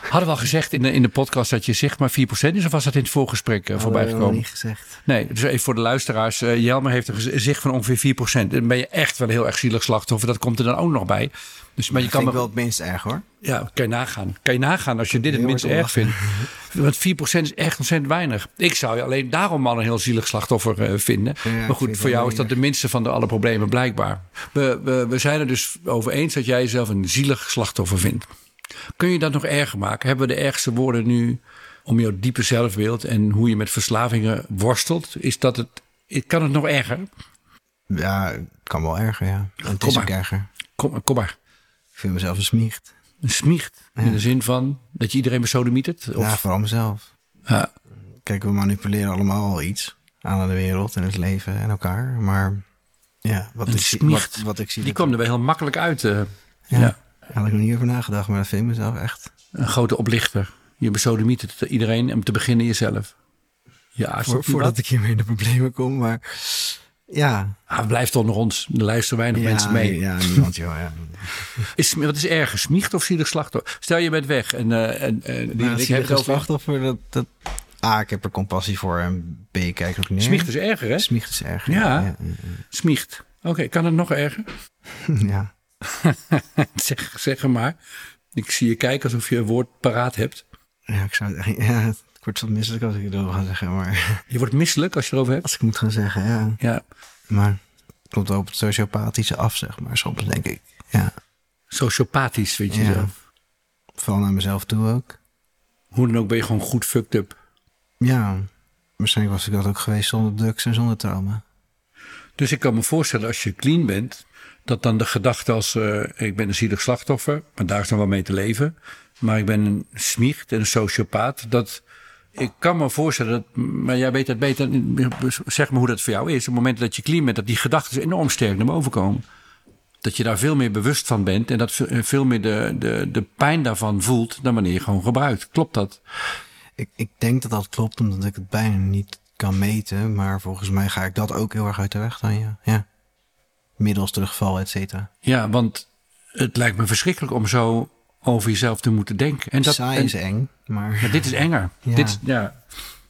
Hadden we al gezegd in de, in de podcast dat je zeg maar 4% is? Of was dat in het voorgesprek uh, voorbij gekomen? niet gezegd. Nee, dus even voor de luisteraars. eh, Jelmer heeft een gezicht van ongeveer 4%. Dan ben je echt wel heel erg zielig slachtoffer. Dat komt er dan ook nog bij. Dus, maar je Dat kan wel het minst erg, hoor. Ja, kan je nagaan. Kan je nagaan als je dit het minst erg vindt. Want 4% is echt ontzettend weinig. Ik zou je alleen daarom al een heel zielig slachtoffer eh, vinden. Ja, maar goed, voor jou is dat de minste van de alle problemen blijkbaar. We, we, we zijn er dus over eens dat jij jezelf een zielig slachtoffer vindt. Kun je dat nog erger maken? Hebben we de ergste woorden nu om jouw diepe zelfbeeld en hoe je met verslavingen worstelt? Is dat het, kan het nog erger? Ja, het kan wel erger, ja. Het Kom is maar. ook erger. Kom, kom maar. Ik vind mezelf een smiecht. Een smiecht. In de zin van dat je iedereen besodemietert? Of, Ja, vooral mezelf. Ja. Kijk, we manipuleren allemaal al iets aan de wereld en het leven en elkaar. Maar ja, wat, Een ik zie, smiecht. wat, wat ik zie... Die kwam er wel heel makkelijk uit. eh. ja, ja. Had ik nog niet over nagedacht, maar dat vind ik mezelf echt... Een grote oplichter. Je besodemietert iedereen en om te beginnen jezelf. Ja, is Voor, voordat ik hiermee in de problemen kom, maar ja. Ah, blijf onder ons. Er luisteren weinig ja, mensen mee. Ja, niemand joh, ja. <laughs> Is, wat is erger, smiecht of zielig slachtoffer? Stel je bent weg en, eh en, en die, over... slachtoffer, dat, dat... A, ik heb er compassie voor en B, ik kijk ook neer. Smiecht is erger, hè? Smiecht is erg. Ja. Ja, Smiecht. Oké, kan het nog erger? <laughs> ja. <laughs> zeg, zeg maar. Ik zie je kijken alsof je een woord paraat hebt. Ja, ik zou. Ja, het wordt wat misselijk als ik erover ga zeggen, maar... <laughs> Je wordt misselijk als je erover hebt. Als ik moet gaan zeggen, ja. Ja, Maar het komt wel op het sociopathische af, zeg maar, soms denk ik. Ja. sociopathisch vind je Ja. zelf. Vooral naar mezelf toe ook. Hoe dan ook ben je gewoon goed fucked up. Ja. Waarschijnlijk was ik dat ook geweest zonder drugs en zonder trauma. Dus ik kan me voorstellen als je clean bent, dat dan de gedachte als eh, ik ben een zielig slachtoffer, maar daar is dan wel mee te leven. Maar ik ben een smiecht en een sociopaat. Dat ik kan me voorstellen dat, maar jij weet het beter. Zeg me hoe dat voor jou is. Op het moment dat je clean bent, dat die gedachten enorm sterk naar boven komen. Dat je daar veel meer bewust van bent en dat ve- veel meer de, de, de pijn daarvan voelt dan wanneer je gewoon gebruikt. Klopt dat? Ik, ik denk dat dat klopt, omdat ik het bijna niet kan meten. Maar volgens mij ga ik dat ook heel erg uit de weg dan, ja. ja. Middels terugval, et cetera. Ja, want het lijkt me verschrikkelijk om zo over jezelf te moeten denken. En dat, Saai en- is eng, maar maar dit is enger. <laughs> Ja. Dit, ja.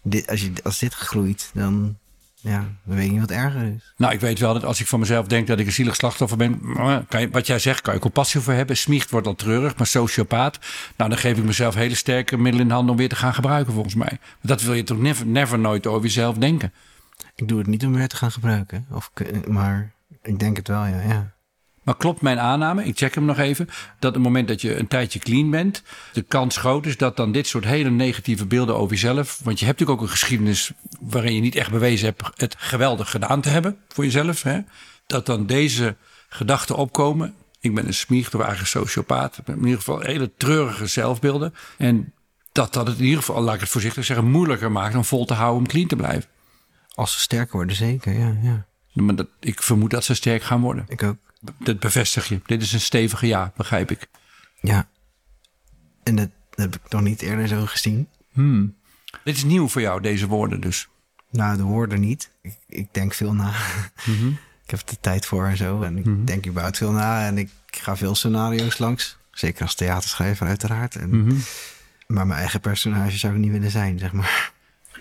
dit, als, je, als dit groeit, dan, ja, dan weet je niet wat erger is. Nou, ik weet wel dat als ik van mezelf denk dat ik een zielig slachtoffer ben. Kan je, wat jij zegt, kan je compassie voor hebben. Smiecht wordt al treurig, maar sociopaat. Nou, dan geef ik mezelf hele sterke middelen in handen om weer te gaan gebruiken, volgens mij. Dat wil je toch never, never nooit over jezelf denken. Ik doe het niet om weer te gaan gebruiken, of, maar ik denk het wel, ja. ja. Maar klopt mijn aanname, ik check hem nog even, dat op het moment dat je een tijdje clean bent, de kans groot is dat dan dit soort hele negatieve beelden over jezelf, want je hebt natuurlijk ook een geschiedenis waarin je niet echt bewezen hebt het geweldig gedaan te hebben voor jezelf, hè? dat dan deze gedachten opkomen. Ik ben een een sociopaat. In ieder geval hele treurige zelfbeelden. En dat dat het in ieder geval, laat ik het voorzichtig zeggen, moeilijker maakt om vol te houden om clean te blijven. Als ze sterker worden, zeker, ja. ja. Maar dat, ik vermoed dat ze sterk gaan worden. Ik ook. Dat bevestig je. Dit is een stevige ja, begrijp ik. Ja. En dat heb ik nog niet eerder zo gezien. Dit is nieuw voor jou, deze woorden dus. Nou, de woorden niet. Ik, ik denk veel na. Mhm. <laughs> Ik heb er tijd voor en zo. En ik denk überhaupt veel na. En ik ga veel scenario's langs. Zeker als theaterschrijver uiteraard. En, Mhm. Maar mijn eigen personage zou ik niet willen zijn, zeg maar.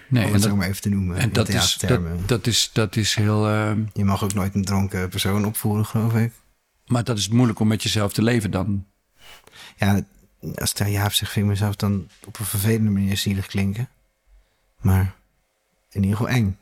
Nee, Om het zo maar even te noemen. en dat, is, dat, is, dat is heel... eh, Je mag ook nooit een dronken persoon opvoeren, geloof ik. Maar dat is moeilijk om met jezelf te leven dan. Ja, als ja op zich vind ik mezelf dan op een vervelende manier zielig klinken. Maar in ieder geval eng.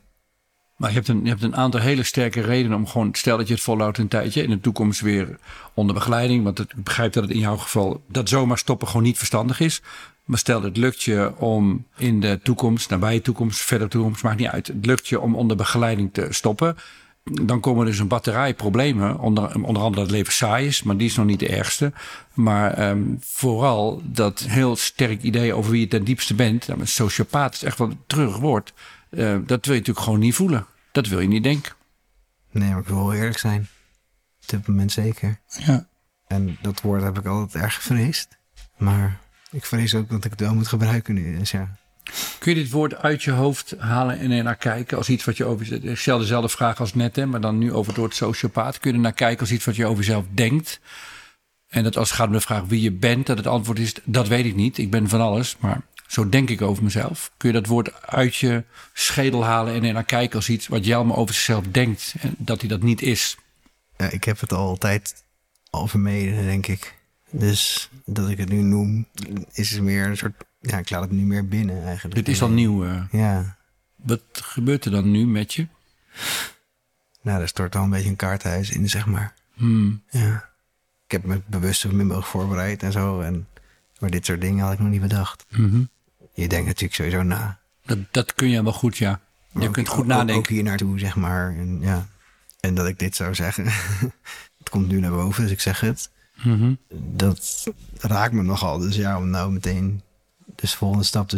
Maar je hebt, een, je hebt een aantal hele sterke redenen om gewoon, stel dat je het volhoudt een tijdje, in de toekomst weer onder begeleiding. Want ik begrijp dat het in jouw geval, dat zomaar stoppen gewoon niet verstandig is. Maar stel het lukt je om in de toekomst, nabije toekomst, verder toekomst, maakt niet uit. Het lukt je om onder begeleiding te stoppen. Dan komen dus een batterij problemen. Onder, onder andere dat het leven saai is, maar die is nog niet de ergste. Maar um, vooral dat heel sterk idee over wie je ten diepste bent. Nou, een sociopaat is echt wel een treurig woord. Uh, dat wil je natuurlijk gewoon niet voelen. Dat wil je niet denken. Nee, maar ik wil wel eerlijk zijn. Op dit moment zeker. Ja. En dat woord heb ik altijd erg gevreesd. Maar ik vrees ook dat ik het wel moet gebruiken nu. Dus ja. Kun je dit woord uit je hoofd halen en er naar kijken als iets wat je over. Ik stel dezelfde vraag als net, hè, maar dan nu over het woord sociopaat. Kun je er naar kijken als iets wat je over jezelf denkt? En dat als het gaat om de vraag wie je bent, dat het antwoord is: dat weet ik niet. Ik ben van alles. Maar zo denk ik over mezelf. Kun je dat woord uit je schedel halen en er naar kijken als iets wat jij allemaal over zichzelf denkt en dat hij dat niet is? Ja, ik heb het altijd al vermeden, denk ik. Dus dat ik het nu noem, is meer een soort. Ja, ik laat het nu meer binnen eigenlijk. Dit is al nieuw. Uh, ja. Wat gebeurt er dan nu met je? Nou, er stort al een beetje een kaarthuis in, zeg maar. Hmm. Ja. Ik heb me bewust zo min mogelijk voorbereid en zo. En, maar dit soort dingen had ik nog niet bedacht. Mm -hmm. Je denkt natuurlijk sowieso na. Dat, dat kun je wel goed, ja. Je ook, kunt goed ook, nadenken. Ook hier naartoe, zeg maar. En, ja. en dat ik dit zou zeggen. <laughs> het komt nu naar boven, dus ik zeg het. Mm -hmm. Dat raakt me nogal. Dus ja, om nou meteen de volgende stap te,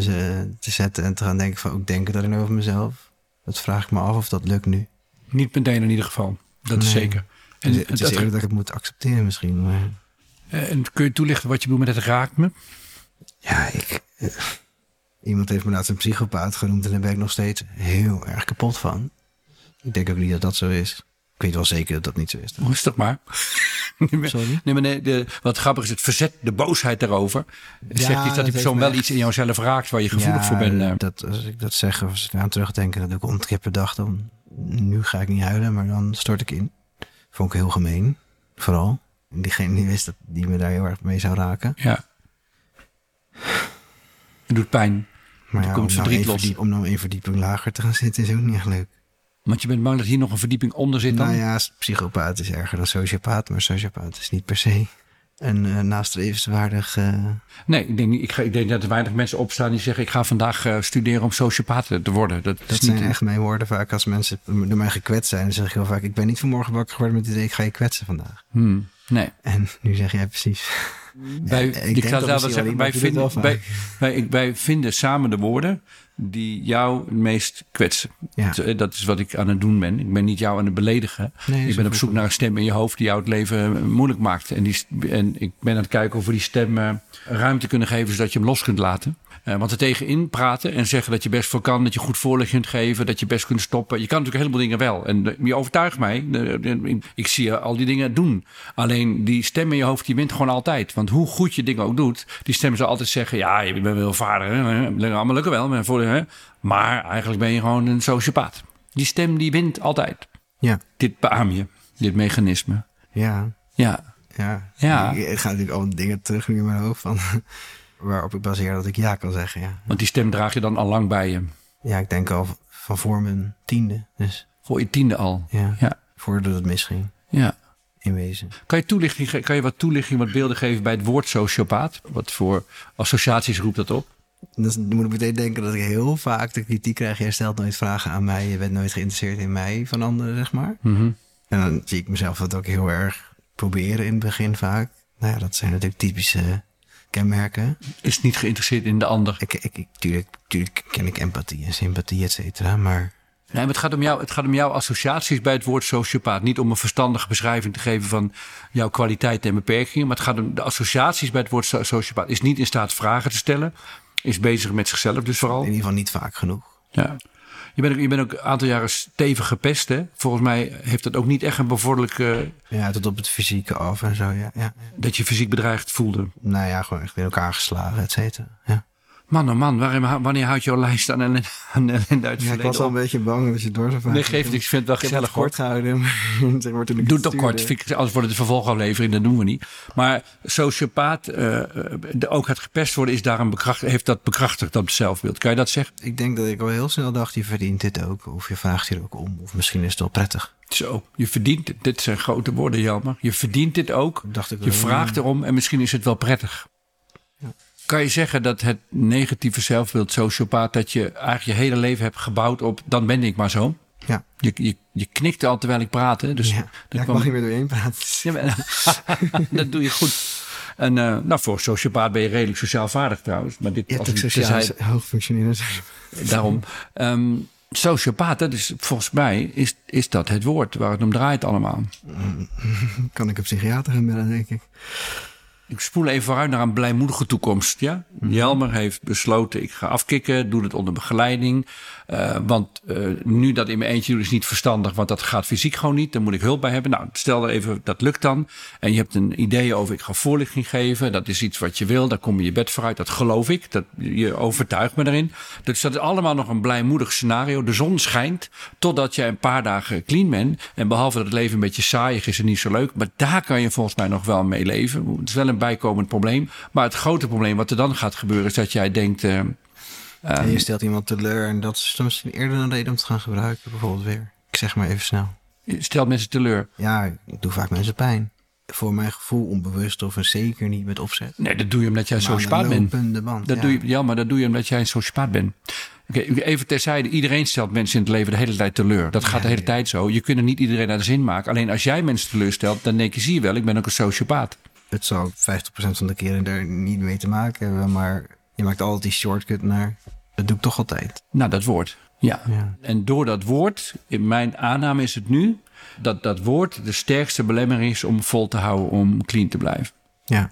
te zetten en te gaan denken van ook denken dat ik over mezelf. Dat vraag ik me af of dat lukt nu. Niet meteen in ieder geval. Dat nee. is zeker. En, het, het is eerder dat ik het moet accepteren misschien. Maar... En kun je toelichten wat je bedoelt met het raakt me? Ja, ik... Iemand heeft me laatst een psychopaat genoemd en daar ben ik nog steeds heel erg kapot van. Ik denk ook niet dat dat zo is. Ik weet wel zeker dat dat niet zo is. Dan. <laughs> Rustig maar. Sorry? Nee, maar nee, de, wat grappig is, het verzet, de boosheid daarover. Ja, zegt iets dat die persoon wel echt... iets in jouzelf raakt waar je gevoelig ja, voor bent. Dat, als ik dat zeg, als ik aan terugdenk, dat ik om dag dan. Nu ga ik niet huilen, maar dan stort ik in. Vond ik heel gemeen. Vooral. En diegene die wist dat die me daar heel erg mee zou raken. Ja. Het doet pijn. Maar ja, komt om, nou verdriet één los. om nou een verdieping lager te gaan zitten is ook niet echt leuk. Want je bent bang dat hier nog een verdieping onder zit dan? Nou ja, psychopaat is erger dan sociopaat, maar sociopaat is niet per se een uh, nastrevenswaardig. Uh... Nee, ik denk, ik, ga, ik denk dat er weinig mensen opstaan die zeggen... ik ga vandaag uh, studeren om sociopaat te worden. Dat, Dat is zijn echt mijn woorden vaak als mensen door mij gekwetst zijn. Dan zeg ik heel vaak, ik ben niet vanmorgen wakker geworden met het idee, ik ga je kwetsen vandaag. Hmm, nee. En nu zeg jij precies. Wij, Ja, ik ik, zou zelf wel zeggen, wij vinden, wij, wij, wij vinden samen de woorden die jou het meest kwetsen. Ja. Dat, eh, Dat is wat ik aan het doen ben. Ik ben niet jou aan het beledigen. Nee, ik ben op zoek naar een stem in je hoofd die jou het leven eh, moeilijk maakt. En, die, en ik ben aan het kijken of we die stem eh, ruimte kunnen geven zodat je hem los kunt laten. Eh, want er tegenin praten en zeggen dat je best veel kan, dat je goed voorlichting kunt geven, dat je best kunt stoppen. Je kan natuurlijk een heleboel dingen wel. En eh, je overtuigt mij. Eh, Ik zie je al die dingen doen. Alleen die stem in je hoofd, die wint gewoon altijd. Want hoe goed je dingen ook doet, die stem zal altijd zeggen: Ja, je bent wel vader. Hè? Allemaal lukken wel. Maar, voor, hè? maar eigenlijk ben je gewoon een sociopaat. Die stem die wint altijd. Ja, Dit beaam je, dit mechanisme. ja, Ja, ja. Ja. Ik, ga natuurlijk al dingen terug in mijn hoofd van waarop ik baseer dat ik ja kan zeggen. Ja, want die stem draag je dan al lang bij je. ja ik denk al van voor mijn tiende. Dus Voor je tiende al. ja, Ja, voordat het misging ja. in wezen. Kan je, toelichting, kan je wat toelichting, wat beelden geven bij het woord sociopaat? Wat voor associaties roept dat op? Dan moet ik meteen denken dat ik heel vaak de kritiek krijg. Jij stelt nooit vragen aan mij. Je bent nooit geïnteresseerd in mij van anderen, zeg maar. Mhm. En dan zie ik mezelf dat ook heel erg proberen in het begin vaak. Nou ja, dat zijn natuurlijk typische kenmerken. Is niet geïnteresseerd in de ander. Ik, ik, ik, tuurlijk, tuurlijk ken ik empathie en sympathie, et cetera. Maar Nee, maar het gaat, om jou, het gaat om jouw associaties bij het woord sociopaat. Niet om een verstandige beschrijving te geven van jouw kwaliteiten en beperkingen. Maar het gaat om de associaties bij het woord so- sociopaat. Is niet in staat vragen te stellen. Is bezig met zichzelf dus vooral. in ieder geval niet vaak genoeg. Ja. Je bent, ook, je bent ook een aantal jaren stevig gepest. Hè? Volgens mij heeft dat ook niet echt een bevorderlijke... Ja, tot op het fysieke af en zo, ja. ja. dat je fysiek bedreigd voelde. Nou ja, gewoon echt in elkaar geslagen, et cetera. Ja. Man, oh man, wanneer houdt jouw lijst aan ellende, aan uit het Ja, ik was al een beetje bang dat je door zou vragen. Nee, geeft niks. Ik vind het wel Ik heb gezellig. het kort gehouden. maar <laughs> zeg maar toen ik Doe het het ook kort. Vind ik- Anders wordt het vervolgaflevering. Dat doen we niet. Maar sociopaat, eh, eh, de- ook het gepest worden, is daar een bekracht, heeft dat bekrachtigd, dat zelfbeeld. Kan je dat zeggen? Ik denk dat ik al heel snel dacht, je verdient dit ook. Of je vraagt hier ook om. Of misschien is het wel prettig. Zo, je verdient het. Dit zijn grote woorden, Jelmer. Je verdient dit ook. Dacht ik Je wel, vraagt ja. erom en misschien is het wel prettig. Kan je zeggen dat het negatieve zelfbeeld, sociopaat, dat je eigenlijk je hele leven hebt gebouwd op, dan ben ik maar zo? Ja, Je, je, je knikte al terwijl ik praatte. Dus ja. ja ik kwam- mag niet meer doorheen praten. Ja, maar- <laughs> dat doe je goed. En eh, nou, voor sociopaat ben je redelijk sociaal vaardig trouwens. Maar dit hebt als sociaal hoogfunctionerend. Daarom. Ehm sociopaat, dat is volgens mij is, is dat het woord waar het om draait allemaal. <laughs> Kan ik een psychiater gaan bellen, denk ik. Ik spoel even vooruit naar een blijmoedige toekomst. Ja? Jelmer heeft besloten, ik ga afkicken, doe het onder begeleiding. Eh, want eh, nu dat in mijn eentje doen is niet verstandig, want dat gaat fysiek gewoon niet. Daar moet ik hulp bij hebben. Nou, stel er even, dat lukt dan. En je hebt een idee over, ik ga voorlichting geven. Dat is iets wat je wil, daar kom je je bed vooruit. Dat geloof ik, dat, je overtuigt me daarin. Dus dat is allemaal nog een blijmoedig scenario. De zon schijnt totdat jij een paar dagen clean bent. En behalve dat het leven een beetje saaiig is en niet zo leuk. Maar daar kan je volgens mij nog wel mee leven. Het is wel een bijkomend probleem. Maar het grote probleem wat er dan gaat gebeuren is dat jij denkt... eh, en je stelt iemand teleur en dat is dan misschien eerder een reden om te gaan gebruiken, bijvoorbeeld weer. Ik zeg maar even snel. stelt mensen teleur. Ja, ik doe vaak mensen pijn. Voor mijn gevoel onbewust of zeker niet met opzet. Nee, dat doe je omdat jij een Maar sociopaat bent. band, Dat ja. doe je, ja, maar dat doe je omdat jij een sociopaat bent. Oké, even terzijde. Iedereen stelt mensen in het leven de hele tijd teleur. Dat gaat de hele tijd zo. Je kunt er niet iedereen naar de zin maken. Alleen als jij mensen teleurstelt, dan denk je, zie je wel, ik ben ook een sociopaat. Het zal 50% van de keren er niet mee te maken hebben, maar je maakt altijd die shortcut naar. Dat doe ik toch altijd. Nou, dat woord. Ja. Ja. En door dat woord, in mijn aanname is het nu, dat dat woord de sterkste belemmering is om vol te houden om clean te blijven. Ja.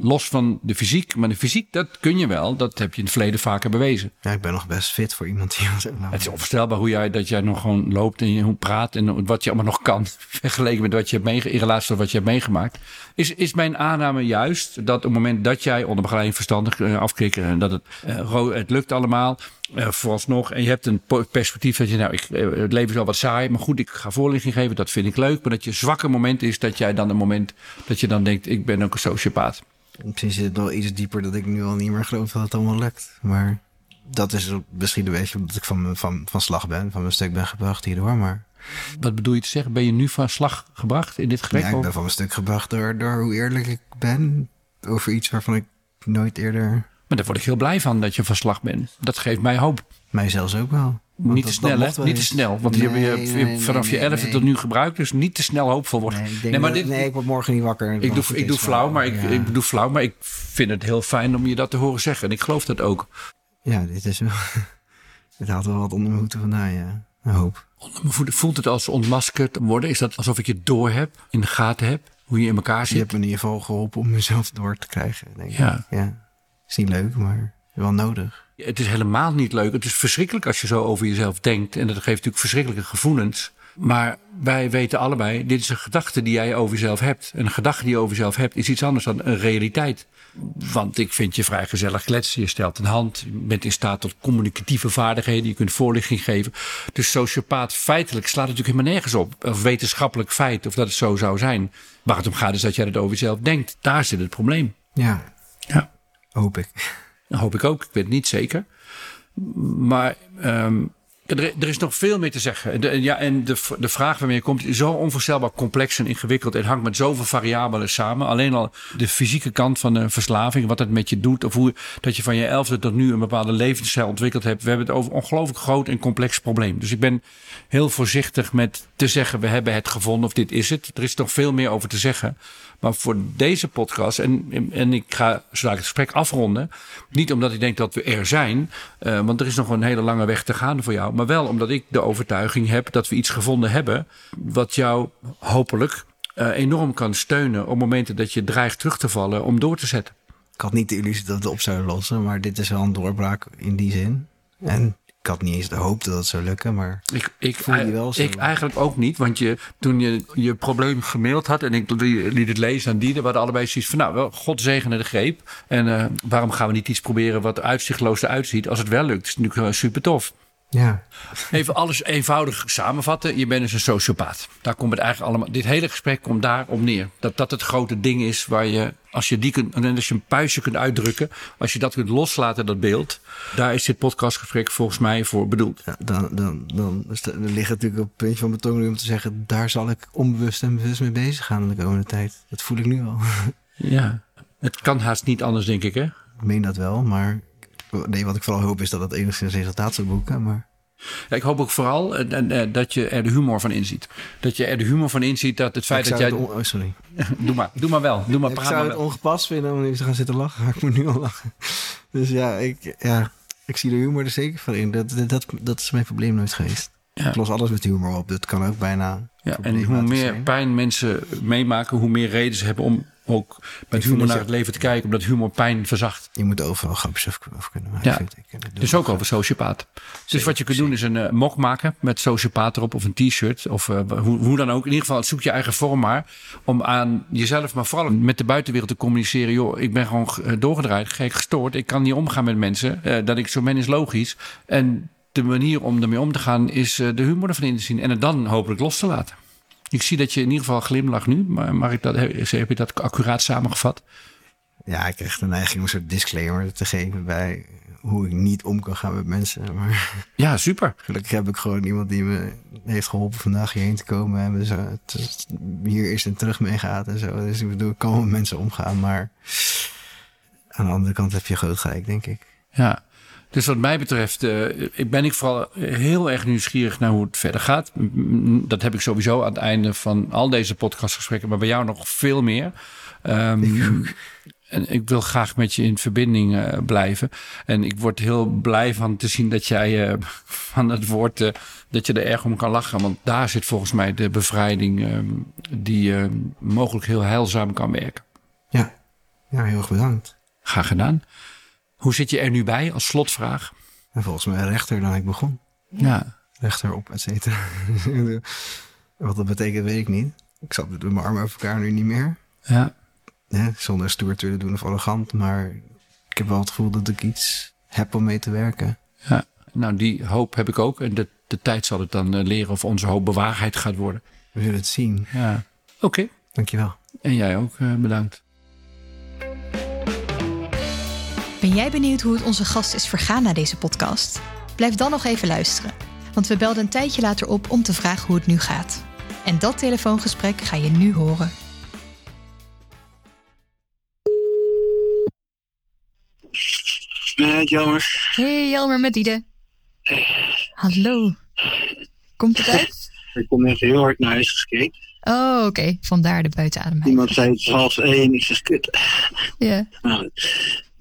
Los van de fysiek, maar de fysiek, dat kun je wel. Dat heb je in het verleden vaker bewezen. ja, ik ben nog best fit voor iemand die maar, <laughs> Het is onvoorstelbaar hoe jij, dat jij nog gewoon loopt en je hoe praat en wat je allemaal nog kan. <laughs> Vergeleken met wat je hebt meegemaakt, in relatie tot wat je hebt meegemaakt. Is, is mijn aanname juist dat op het moment dat jij onder begeleiding verstandig eh, afkicken en dat het, eh, het lukt allemaal, eh, vooralsnog. En je hebt een perspectief dat je, nou, ik, eh, het leven is wel wat saai, maar goed, ik ga voorlichting geven, dat vind ik leuk. Maar dat je zwakke moment is dat jij dan een moment dat je dan denkt, ik ben ook een sociopaat. Misschien zit het wel iets dieper dat ik nu al niet meer geloof dat het allemaal lukt. Maar dat is misschien een beetje omdat ik van, van, van slag ben, van mijn stuk ben gebracht hierdoor. Maar Wat bedoel je te zeggen? Ben je nu van slag gebracht in dit gesprek? ja, ik ben van mijn stuk gebracht door, door hoe eerlijk ik ben over iets waarvan ik nooit eerder, Maar daar word ik heel blij van dat je van slag bent. Dat geeft mij hoop. mij zelfs ook wel. Want niet te snel, hè? Niet te snel. Want je je Nee, vanaf nee, je elfde tot nu gebruikt. Dus niet te snel hoopvol worden. Nee, maar dat- dit, nee, ik word morgen niet wakker. ik, doe, ik doe flauw, maar ik, ja. ik doe flauw. Maar ik vind het heel fijn om je dat te horen zeggen. En ik geloof dat ook. Ja, dit is wel... <laughs> Het haalt wel wat onder mijn voeten vandaan, ja. Een hoop. Onder mijn voeten Voelt het als ontmaskerd worden? Is dat alsof ik je door heb, in de gaten heb? Hoe je in elkaar Je zit? hebt me in ieder geval geholpen om mezelf door te krijgen, denk ik. Ja. ja. Is niet leuk, maar wel nodig. Het is helemaal niet leuk. Het is verschrikkelijk als je zo over jezelf denkt. En dat geeft natuurlijk verschrikkelijke gevoelens. Maar wij weten allebei, dit is een gedachte die jij over jezelf hebt. En een gedachte die je over jezelf hebt is iets anders dan een realiteit. Want ik vind je vrij gezellig kletsen. Je stelt een hand. Je bent in staat tot communicatieve vaardigheden. Je kunt voorlichting geven. Dus sociopaat feitelijk slaat het natuurlijk helemaal nergens op. Of wetenschappelijk feit, of dat het zo zou zijn. Waar het om gaat is dat jij het over jezelf denkt. Daar zit het probleem. Ja, Ja. Hoop ik. Dat hoop ik ook. Ik weet het niet zeker. Maar ehm, er, is nog veel meer te zeggen. De, ja, en de, de vraag waarmee je komt is zo onvoorstelbaar complex en ingewikkeld. En hangt met zoveel variabelen samen. Alleen al de fysieke kant van de verslaving. Wat het met je doet. Of hoe dat je van je elfde tot nu een bepaalde levensstijl ontwikkeld hebt. We hebben het over een ongelooflijk groot en complex probleem. Dus ik ben heel voorzichtig met te zeggen. We hebben het gevonden of dit is het. Er is nog veel meer over te zeggen. Maar voor deze podcast, en, en ik ga zodra ik het gesprek afronden. Niet omdat ik denk dat we er zijn, eh, want er is nog een hele lange weg te gaan voor jou. Maar wel omdat ik de overtuiging heb dat we iets gevonden hebben. wat jou hopelijk eh, enorm kan steunen op momenten dat je dreigt terug te vallen om door te zetten. Ik had niet de illusie dat het op zouden lossen, maar dit is wel een doorbraak in die zin. En ik had niet eens de hoop dat het zou lukken, maar Ik, ik, Voel je wel zo? ik eigenlijk ook niet, want je, toen je je probleem gemaild had en ik liet het lezen aan Dieder, we hadden allebei zoiets van, nou, wel, God zegene de greep. En eh, waarom gaan we niet iets proberen wat uitzichtloos eruit ziet? Als het wel lukt, is het natuurlijk super tof. Ja. Even alles eenvoudig samenvatten. Je bent dus een sociopaat. Daar komt het eigenlijk allemaal. Dit hele gesprek komt daarop neer. Dat dat het grote ding is waar je, als je die kunt, en als je een puistje kunt uitdrukken, als je dat kunt loslaten, dat beeld, daar is dit podcastgesprek volgens mij voor bedoeld. Ja, dan, dan, dan, ligt het natuurlijk op het puntje van mijn tong om te zeggen... daar zal ik onbewust en bewust mee bezig gaan de komende tijd. Dat voel ik nu al. Ja. Het kan haast niet anders, denk ik, hè? ik meen dat wel, maar... Nee, wat ik vooral hoop is dat het enigszins resultaat zou boeken. Maar Ja, ik hoop ook vooral eh, eh, eh, dat je er de humor van inziet. Dat je er de humor van inziet dat het feit dat jij. on- oh, sorry. <laughs> Doe maar, doe maar wel. Doe maar, Ik praat zou maar het wel. ongepast vinden om nu te gaan zitten lachen. Maar <laughs> ik moet nu al lachen. Dus ja, ik, ja, ik zie de humor er zeker van in. Dat, dat, dat, is mijn probleem nooit geweest. Ja. Ik los alles met humor op. Dat kan ook bijna Ja, en hoe meer zijn. pijn mensen meemaken, hoe meer reden ze hebben om ook met humor naar het leven te kijken, omdat humor pijn verzacht. Je moet overal grapjes over, kunnen maken. Ja. vind ik. Dus ook over sociopaat. Dus wat je kunt doen is een eh, mok maken met sociopaat erop of een t-shirt. Of eh, hoe, hoe dan ook. In ieder geval zoek je eigen vorm maar. Om aan jezelf, maar vooral met de buitenwereld te communiceren. Joh, ik ben gewoon doorgedraaid, gek gestoord. Ik kan niet omgaan met mensen. Eh, dat ik zo ben is logisch. En de manier om ermee om te gaan is de humor ervan in te zien. En het dan hopelijk los te laten. Ik zie dat je in ieder geval glimlacht nu. Maar mag ik dat, heb je dat accuraat samengevat? Ja, ik krijg de neiging om een soort disclaimer te geven bij hoe ik niet om kan gaan met mensen. Maar <laughs> Ja, super. gelukkig heb ik gewoon iemand die me heeft geholpen vandaag hierheen te komen. En dus, hier is en terug mee gaat en zo. Dus ik bedoel, ik kan met mensen omgaan. Maar aan de andere kant heb je groot gelijk, denk ik. Ja, dus wat mij betreft eh, ik ben ik vooral heel erg nieuwsgierig naar hoe het verder gaat. Dat heb ik sowieso aan het einde van al deze podcastgesprekken, maar bij jou nog veel meer. Ehm, en ik wil graag met je in verbinding eh, blijven. En ik word heel blij van te zien dat jij eh, <laughs> van het woord dat je er erg om kan lachen. Want daar zit volgens mij de bevrijding ehm, die eh, mogelijk heel heilzaam kan werken. Ja, ja heel erg bedankt. Graag gedaan. Hoe zit je er nu bij als slotvraag? En volgens mij rechter dan ik begon. Ja, Rechterop, et cetera. <laughs> Wat dat betekent, weet ik niet. Ik zat met mijn armen over elkaar nu niet meer. ja. hè, zonder stoer te willen doen of arrogant. Maar ik heb wel het gevoel dat ik iets heb om mee te werken. Ja, nou die hoop heb ik ook. En de, de tijd zal het dan eh, leren of onze hoop bewaarheid gaat worden. We zullen het zien. Ja. Oké, Dankjewel. en jij ook eh, bedankt. Ben jij benieuwd hoe het onze gast is vergaan na deze podcast? Blijf dan nog even luisteren, want we belden een tijdje later op om te vragen hoe het nu gaat. En dat telefoongesprek ga je nu horen. Nee, jammer. Hey Jelmer met Diede. Hallo. Komt het uit? <laughs> Ik kom net heel hard naar huis gekeken. Oh, oké. Vandaar de buitenademheid. Iemand zei het is half één. Ik zeg, kut. Ja. Nou,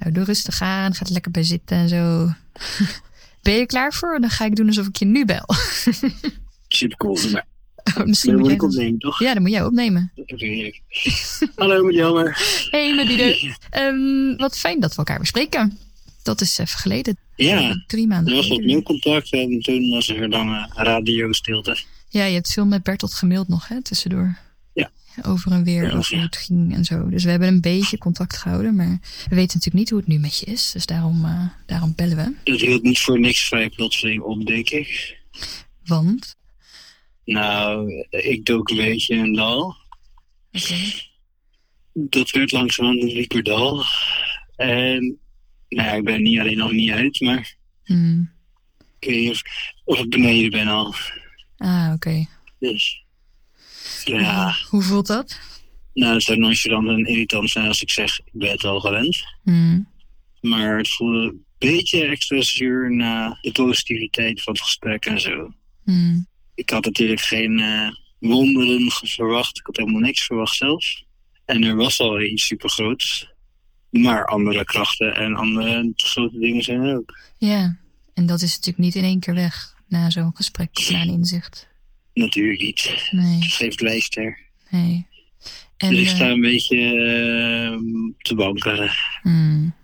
Nou, doe rustig aan. Ga er lekker bij zitten en zo. <laughs> Ben je er klaar voor? Dan ga ik doen alsof ik je nu bel. <laughs> super cool. Maar Oh, misschien dan moet ik opnemen, toch? Ja, dan moet jij opnemen. Hallo, met jammer. Hey, met Diede. Ehm, wat fijn dat we elkaar weer spreken. Dat is even geleden. Ja, Drie maanden er was geleden. opnieuw contact en toen was er lange radiostilte. Ja, je hebt veel met Bertolt gemaild nog, hè, tussendoor. Over en weer, Ja, over hoe het ging en zo. Dus we hebben een beetje contact gehouden. Maar we weten natuurlijk niet hoe het nu met je is. Dus daarom, eh, daarom bellen we. Het hield niet voor niks vrij plotseling op, denk ik. Want... Nou, ik dook een beetje een dal. Oké. Dat werd langzaam een lieperdal. En, nou ja, ik ben niet alleen nog niet uit, maar Hmm. ik weet niet of, of ik beneden ben al. Ah, oké. Dus, ja. Hoe voelt dat? Nou, het zou nonchalant en irritant zijn als ik zeg, ik ben het al gewend. Hmm. Maar het voelde een beetje extra zuur na de positiviteit van het gesprek en zo. Hmm. Ik had natuurlijk geen eh, wonderen verwacht. Ik had helemaal niks verwacht zelfs. En er was al iets supergroots. Maar andere krachten en andere grote dingen zijn er ook. Ja, en dat is natuurlijk niet in één keer weg. Na zo'n gesprek na een inzicht. Natuurlijk niet. Nee, Het geeft lijster. nee. En, dus ik eh, sta een beetje eh, te bankeren. hmm.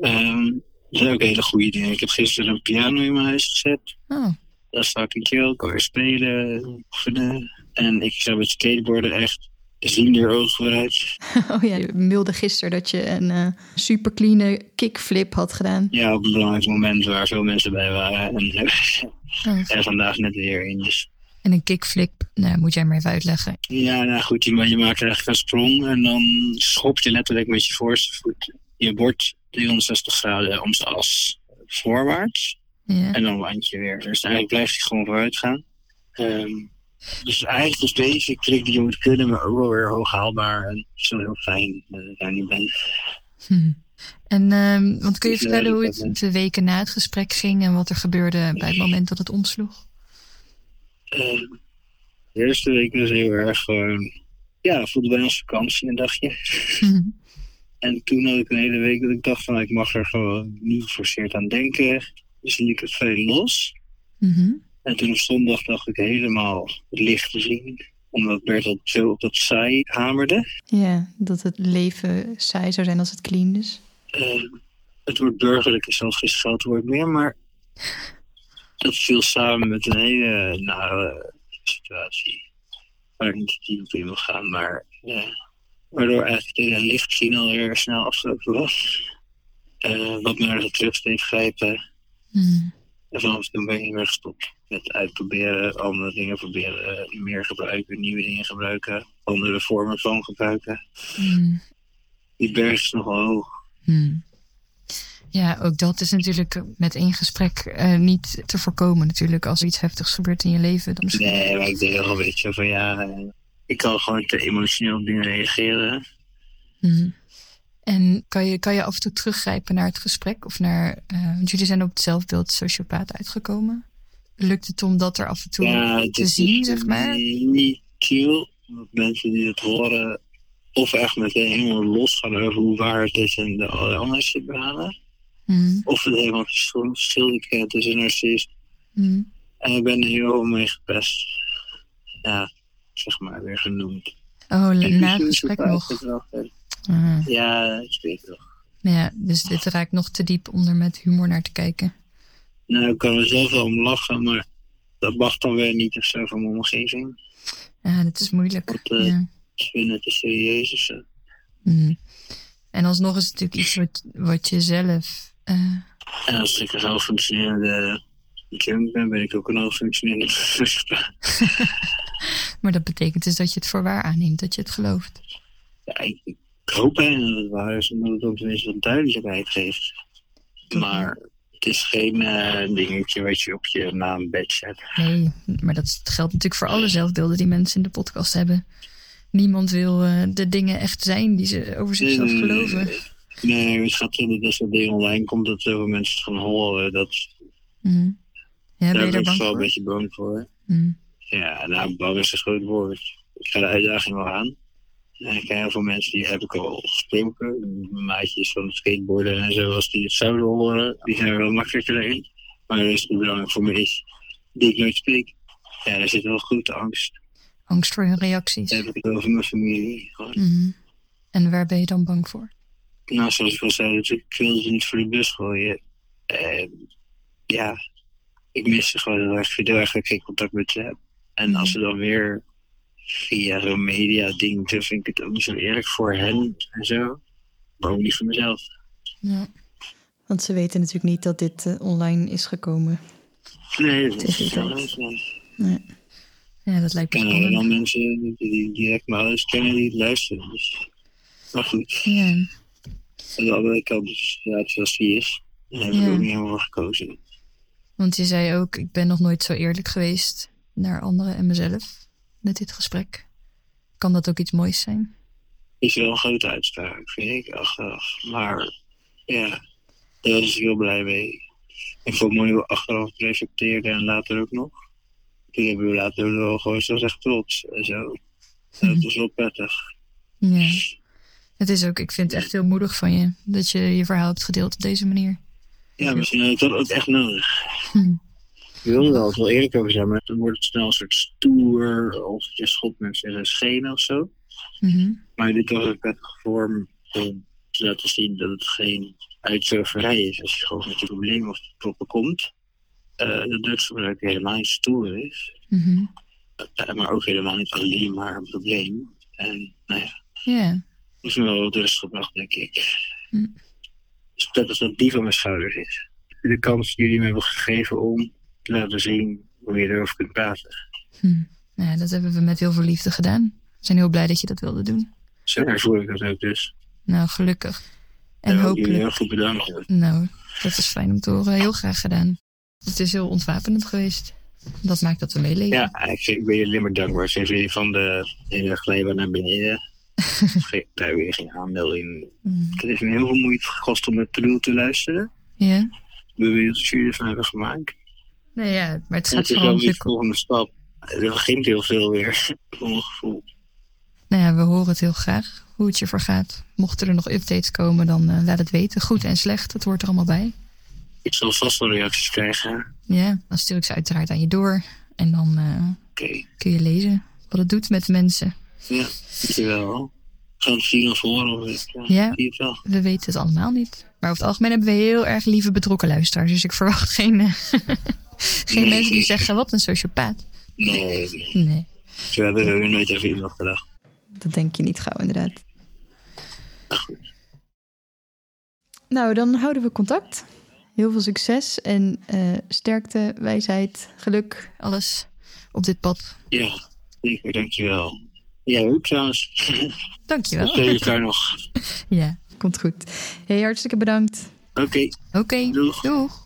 Ehm, Dat zijn ook hele goede dingen. Ik heb gisteren een piano in mijn huis gezet. Oh, Daar sta ik een keer ook weer spelen, oefenen. En ik zou met skateboarden echt zien er ogen vooruit. <laughs> oh ja, je mailde gisteren dat je een eh super clean kickflip had gedaan. Ja, op een belangrijk moment waar veel mensen bij waren. En <laughs> Oh. er vandaag net weer in. Dus En een kickflip, nou, moet jij maar even uitleggen. Ja, nou goed, je, ma- je maakt eigenlijk een sprong en dan schop je letterlijk met je voorste voet je bord 360 graden om zijn as voorwaarts. Ja. En dan land je weer. Dus eigenlijk blijft hij gewoon vooruit gaan. Ehm, dus eigenlijk is deze trick die je moet kunnen, maar ook wel weer hoog haalbaar. En zo heel fijn dat ik daar niet ben. Hm. En ehm, want kun je vertellen hoe het de weken na het gesprek ging en wat er gebeurde bij het moment dat het omsloeg? Ehm, de eerste week was heel erg gewoon, ja, voelde bijna als vakantie een dagje. Hm. En toen had ik een hele week dat ik dacht van ik mag er gewoon niet geforceerd aan denken. Dus liep het veel los. Mhm. En toen op zondag dacht ik helemaal het licht te zien. Omdat Bert al zo op dat saai hamerde. Ja, dat het leven saai zou zijn als het clean is. Eh, het woord burgerlijk is zelfs geen scheldwoord meer. Maar dat viel samen met een hele nare situatie. Waar ik niet diep op in wil gaan. Maar waardoor eigenlijk licht zien alweer snel afgelopen was. Eh, wat me ergens terug deed grijpen. Hm. En vanaf toen ben ik niet meer gestopt met uitproberen, andere dingen proberen, eh, meer gebruiken, nieuwe dingen gebruiken, andere vormen van gebruiken. Hm. Die berg is nogal hoog. Hm. Ja, ook dat is natuurlijk met één gesprek eh, niet te voorkomen natuurlijk. Als er iets heftigs gebeurt in je leven, dan misschien... Nee, maar ik denk wel een beetje van ja, eh, ik kan gewoon te emotioneel op dingen reageren. Hm. En kan je, kan je af en toe teruggrijpen naar het gesprek? Of naar, eh, want jullie zijn op het zelfbeeld sociopaat uitgekomen. Lukt het om dat er af en toe ja, te zien, zeg maar? Niet chill, mensen die het horen of echt meteen helemaal losgaan over hoe waar het is en de allerlei shit behalen. Hm. Of het helemaal verschil kent tussen een narcist Hm. En ik ben er heel mee gepest. Ja, zeg maar, weer genoemd. Oh, En na het gesprek het nog. en- Ah. Ja, ik weet het wel. Ja, dus dit raakt nog te diep om er met humor naar te kijken. Nou, ik kan er zelf wel om lachen, maar dat mag dan weer niet of zo van mijn omgeving. Ja, dat is moeilijk. Want, eh, Ja. Ik vind het te serieus of zo. Hm. En alsnog is het natuurlijk iets wat, wat je zelf... eh, En als ik een hoogfunctionerende junk ben, ben ik ook een hoogfunctionerende <laughs> maar dat betekent dus dat je het voor waar aanneemt, dat je het gelooft. Ja, ik, ik hoop bijna dat het waar is, omdat het ook tenminste wat duidelijkheid geeft. Maar het is geen eh, dingetje wat je op je naambed zet. Nee, maar dat geldt natuurlijk voor alle zelfbeelden die mensen in de podcast hebben. Niemand wil eh, de dingen echt zijn die ze over zichzelf Nee, geloven. Nee, het gaat om dat als dat ding online komt, dat zoveel mensen het gaan horen. Dat, Hm. Ja, ben daar ben ik wel een beetje bang voor. Hm. Ja, nou, bang is een groot woord. Ik ga de uitdaging wel aan. En ik ken heel veel mensen die heb ik al gesproken. Maatjes van het skateboarden en zo, als die het zouden horen, die zijn er wel makkelijker in. Maar er is het belangrijk voor me is, die ik nooit spreek. Ja, er zit wel goed angst. Angst voor hun reacties. Dat heb ik over mijn familie. Gewoon. Hm. En waar ben je dan bang voor? Nou, zoals ik al zei, natuurlijk, ik wil ze niet voor de bus gooien. En ja, ik mis ze gewoon heel erg. Heel erg dat ik geen contact met ze heb. En als ze dan weer via zo'n media ding, dan vind ik het ook niet zo eerlijk voor hen en zo. Maar ook niet voor mezelf. Ja. Want ze weten natuurlijk niet dat dit eh, online is gekomen. Nee, dat is tijd. Ik Ja, dat lijkt me er dan mensen die, die direct mijn ouders kennen die luisteren. Dus. Maar goed, Ja. Aan de andere kant is die is. Daar heb ik Ja. ook niet helemaal voor gekozen. Want je zei ook, ik ben nog nooit zo eerlijk geweest naar anderen en mezelf met dit gesprek. Kan dat ook iets moois zijn? is wel een grote uitspraak, vind ik, achteraf. Maar ja, daar was ik heel blij mee. Ik vond het mooi hoe we achteraf reflecteerden en later ook nog. Toen hebben we later wel gewoon zo echt trots en zo. Dat was wel prettig. Ja. Het is ook, ik vind het echt heel moedig van je dat je je verhaal hebt gedeeld op deze manier. Ja, misschien had ik dat ook echt nodig. Hm. Ik wilde er altijd wel eerlijk over zijn, maar dan wordt het snel een soort stoer of je schot mensen in zijn schenen of zo. Mhm. Maar dit was een prettige vorm om te laten zien dat het geen uit surferij is. Als je gewoon met je probleem of proppen komt. eh dat drugsgebruik helemaal niet stoer is. Mhm. Eh, maar ook helemaal niet alleen maar een probleem. En nou ja, Ja. Is me wel wat rust gebracht, denk ik. Hm. Dus dat is dat die van mijn schouders is. De kans die jullie me hebben gegeven om te laten zien hoe je erover kunt praten. Hm. Nou ja, dat hebben we met heel veel liefde gedaan. We zijn heel blij dat je dat wilde doen. Zo ervoer ik dat ook dus. Nou, gelukkig. En jullie hopelijk. heel goed bedankt. Nou, dat is fijn om te horen. Heel graag gedaan. Het is heel ontwapenend geweest. Dat maakt dat we meeleven. Ja, ik, ik ben je alleen maar dankbaar. Sinds jullie van de hele glijbaan naar beneden ge- daar weer ging aanmelding. Mm. Het is me heel veel moeite gekost om het te te luisteren. Ja? Ik ben benieuwd wat jullie ervan hebben gemaakt. Nee, ja, maar het gaat het is wel de de... volgende stap. Er begint heel veel weer, <laughs> voor mijn gevoel. Nou ja, we horen het heel graag. Hoe het je vergaat. Mochten er nog updates komen, dan eh, laat het weten. Goed en slecht, het hoort er allemaal bij. Ik zal vast wel reacties krijgen. Ja, dan stuur ik ze uiteraard aan je door. En dan eh, kun je lezen wat het doet met mensen. Ja, dankjewel. Gaan het zien of horen of ik, ja. We weten het allemaal niet. Maar over het algemeen hebben we heel erg lieve betrokken luisteraars. Dus ik verwacht geen, eh, <laughs> geen Nee. mensen die zeggen, wat een sociopaat. Nee, nee. Hebben we nooit even iemand gedacht. dat denk je niet gauw inderdaad. Nou, dan houden we contact. Heel veel succes en eh, sterkte, wijsheid, geluk, alles op dit pad. Ja, zeker, dankjewel. Jij ook trouwens. Dankjewel. Ik daar nog. <laughs> Ja, komt goed. Hey, hartstikke bedankt. Oké, Oké, Doeg. doeg.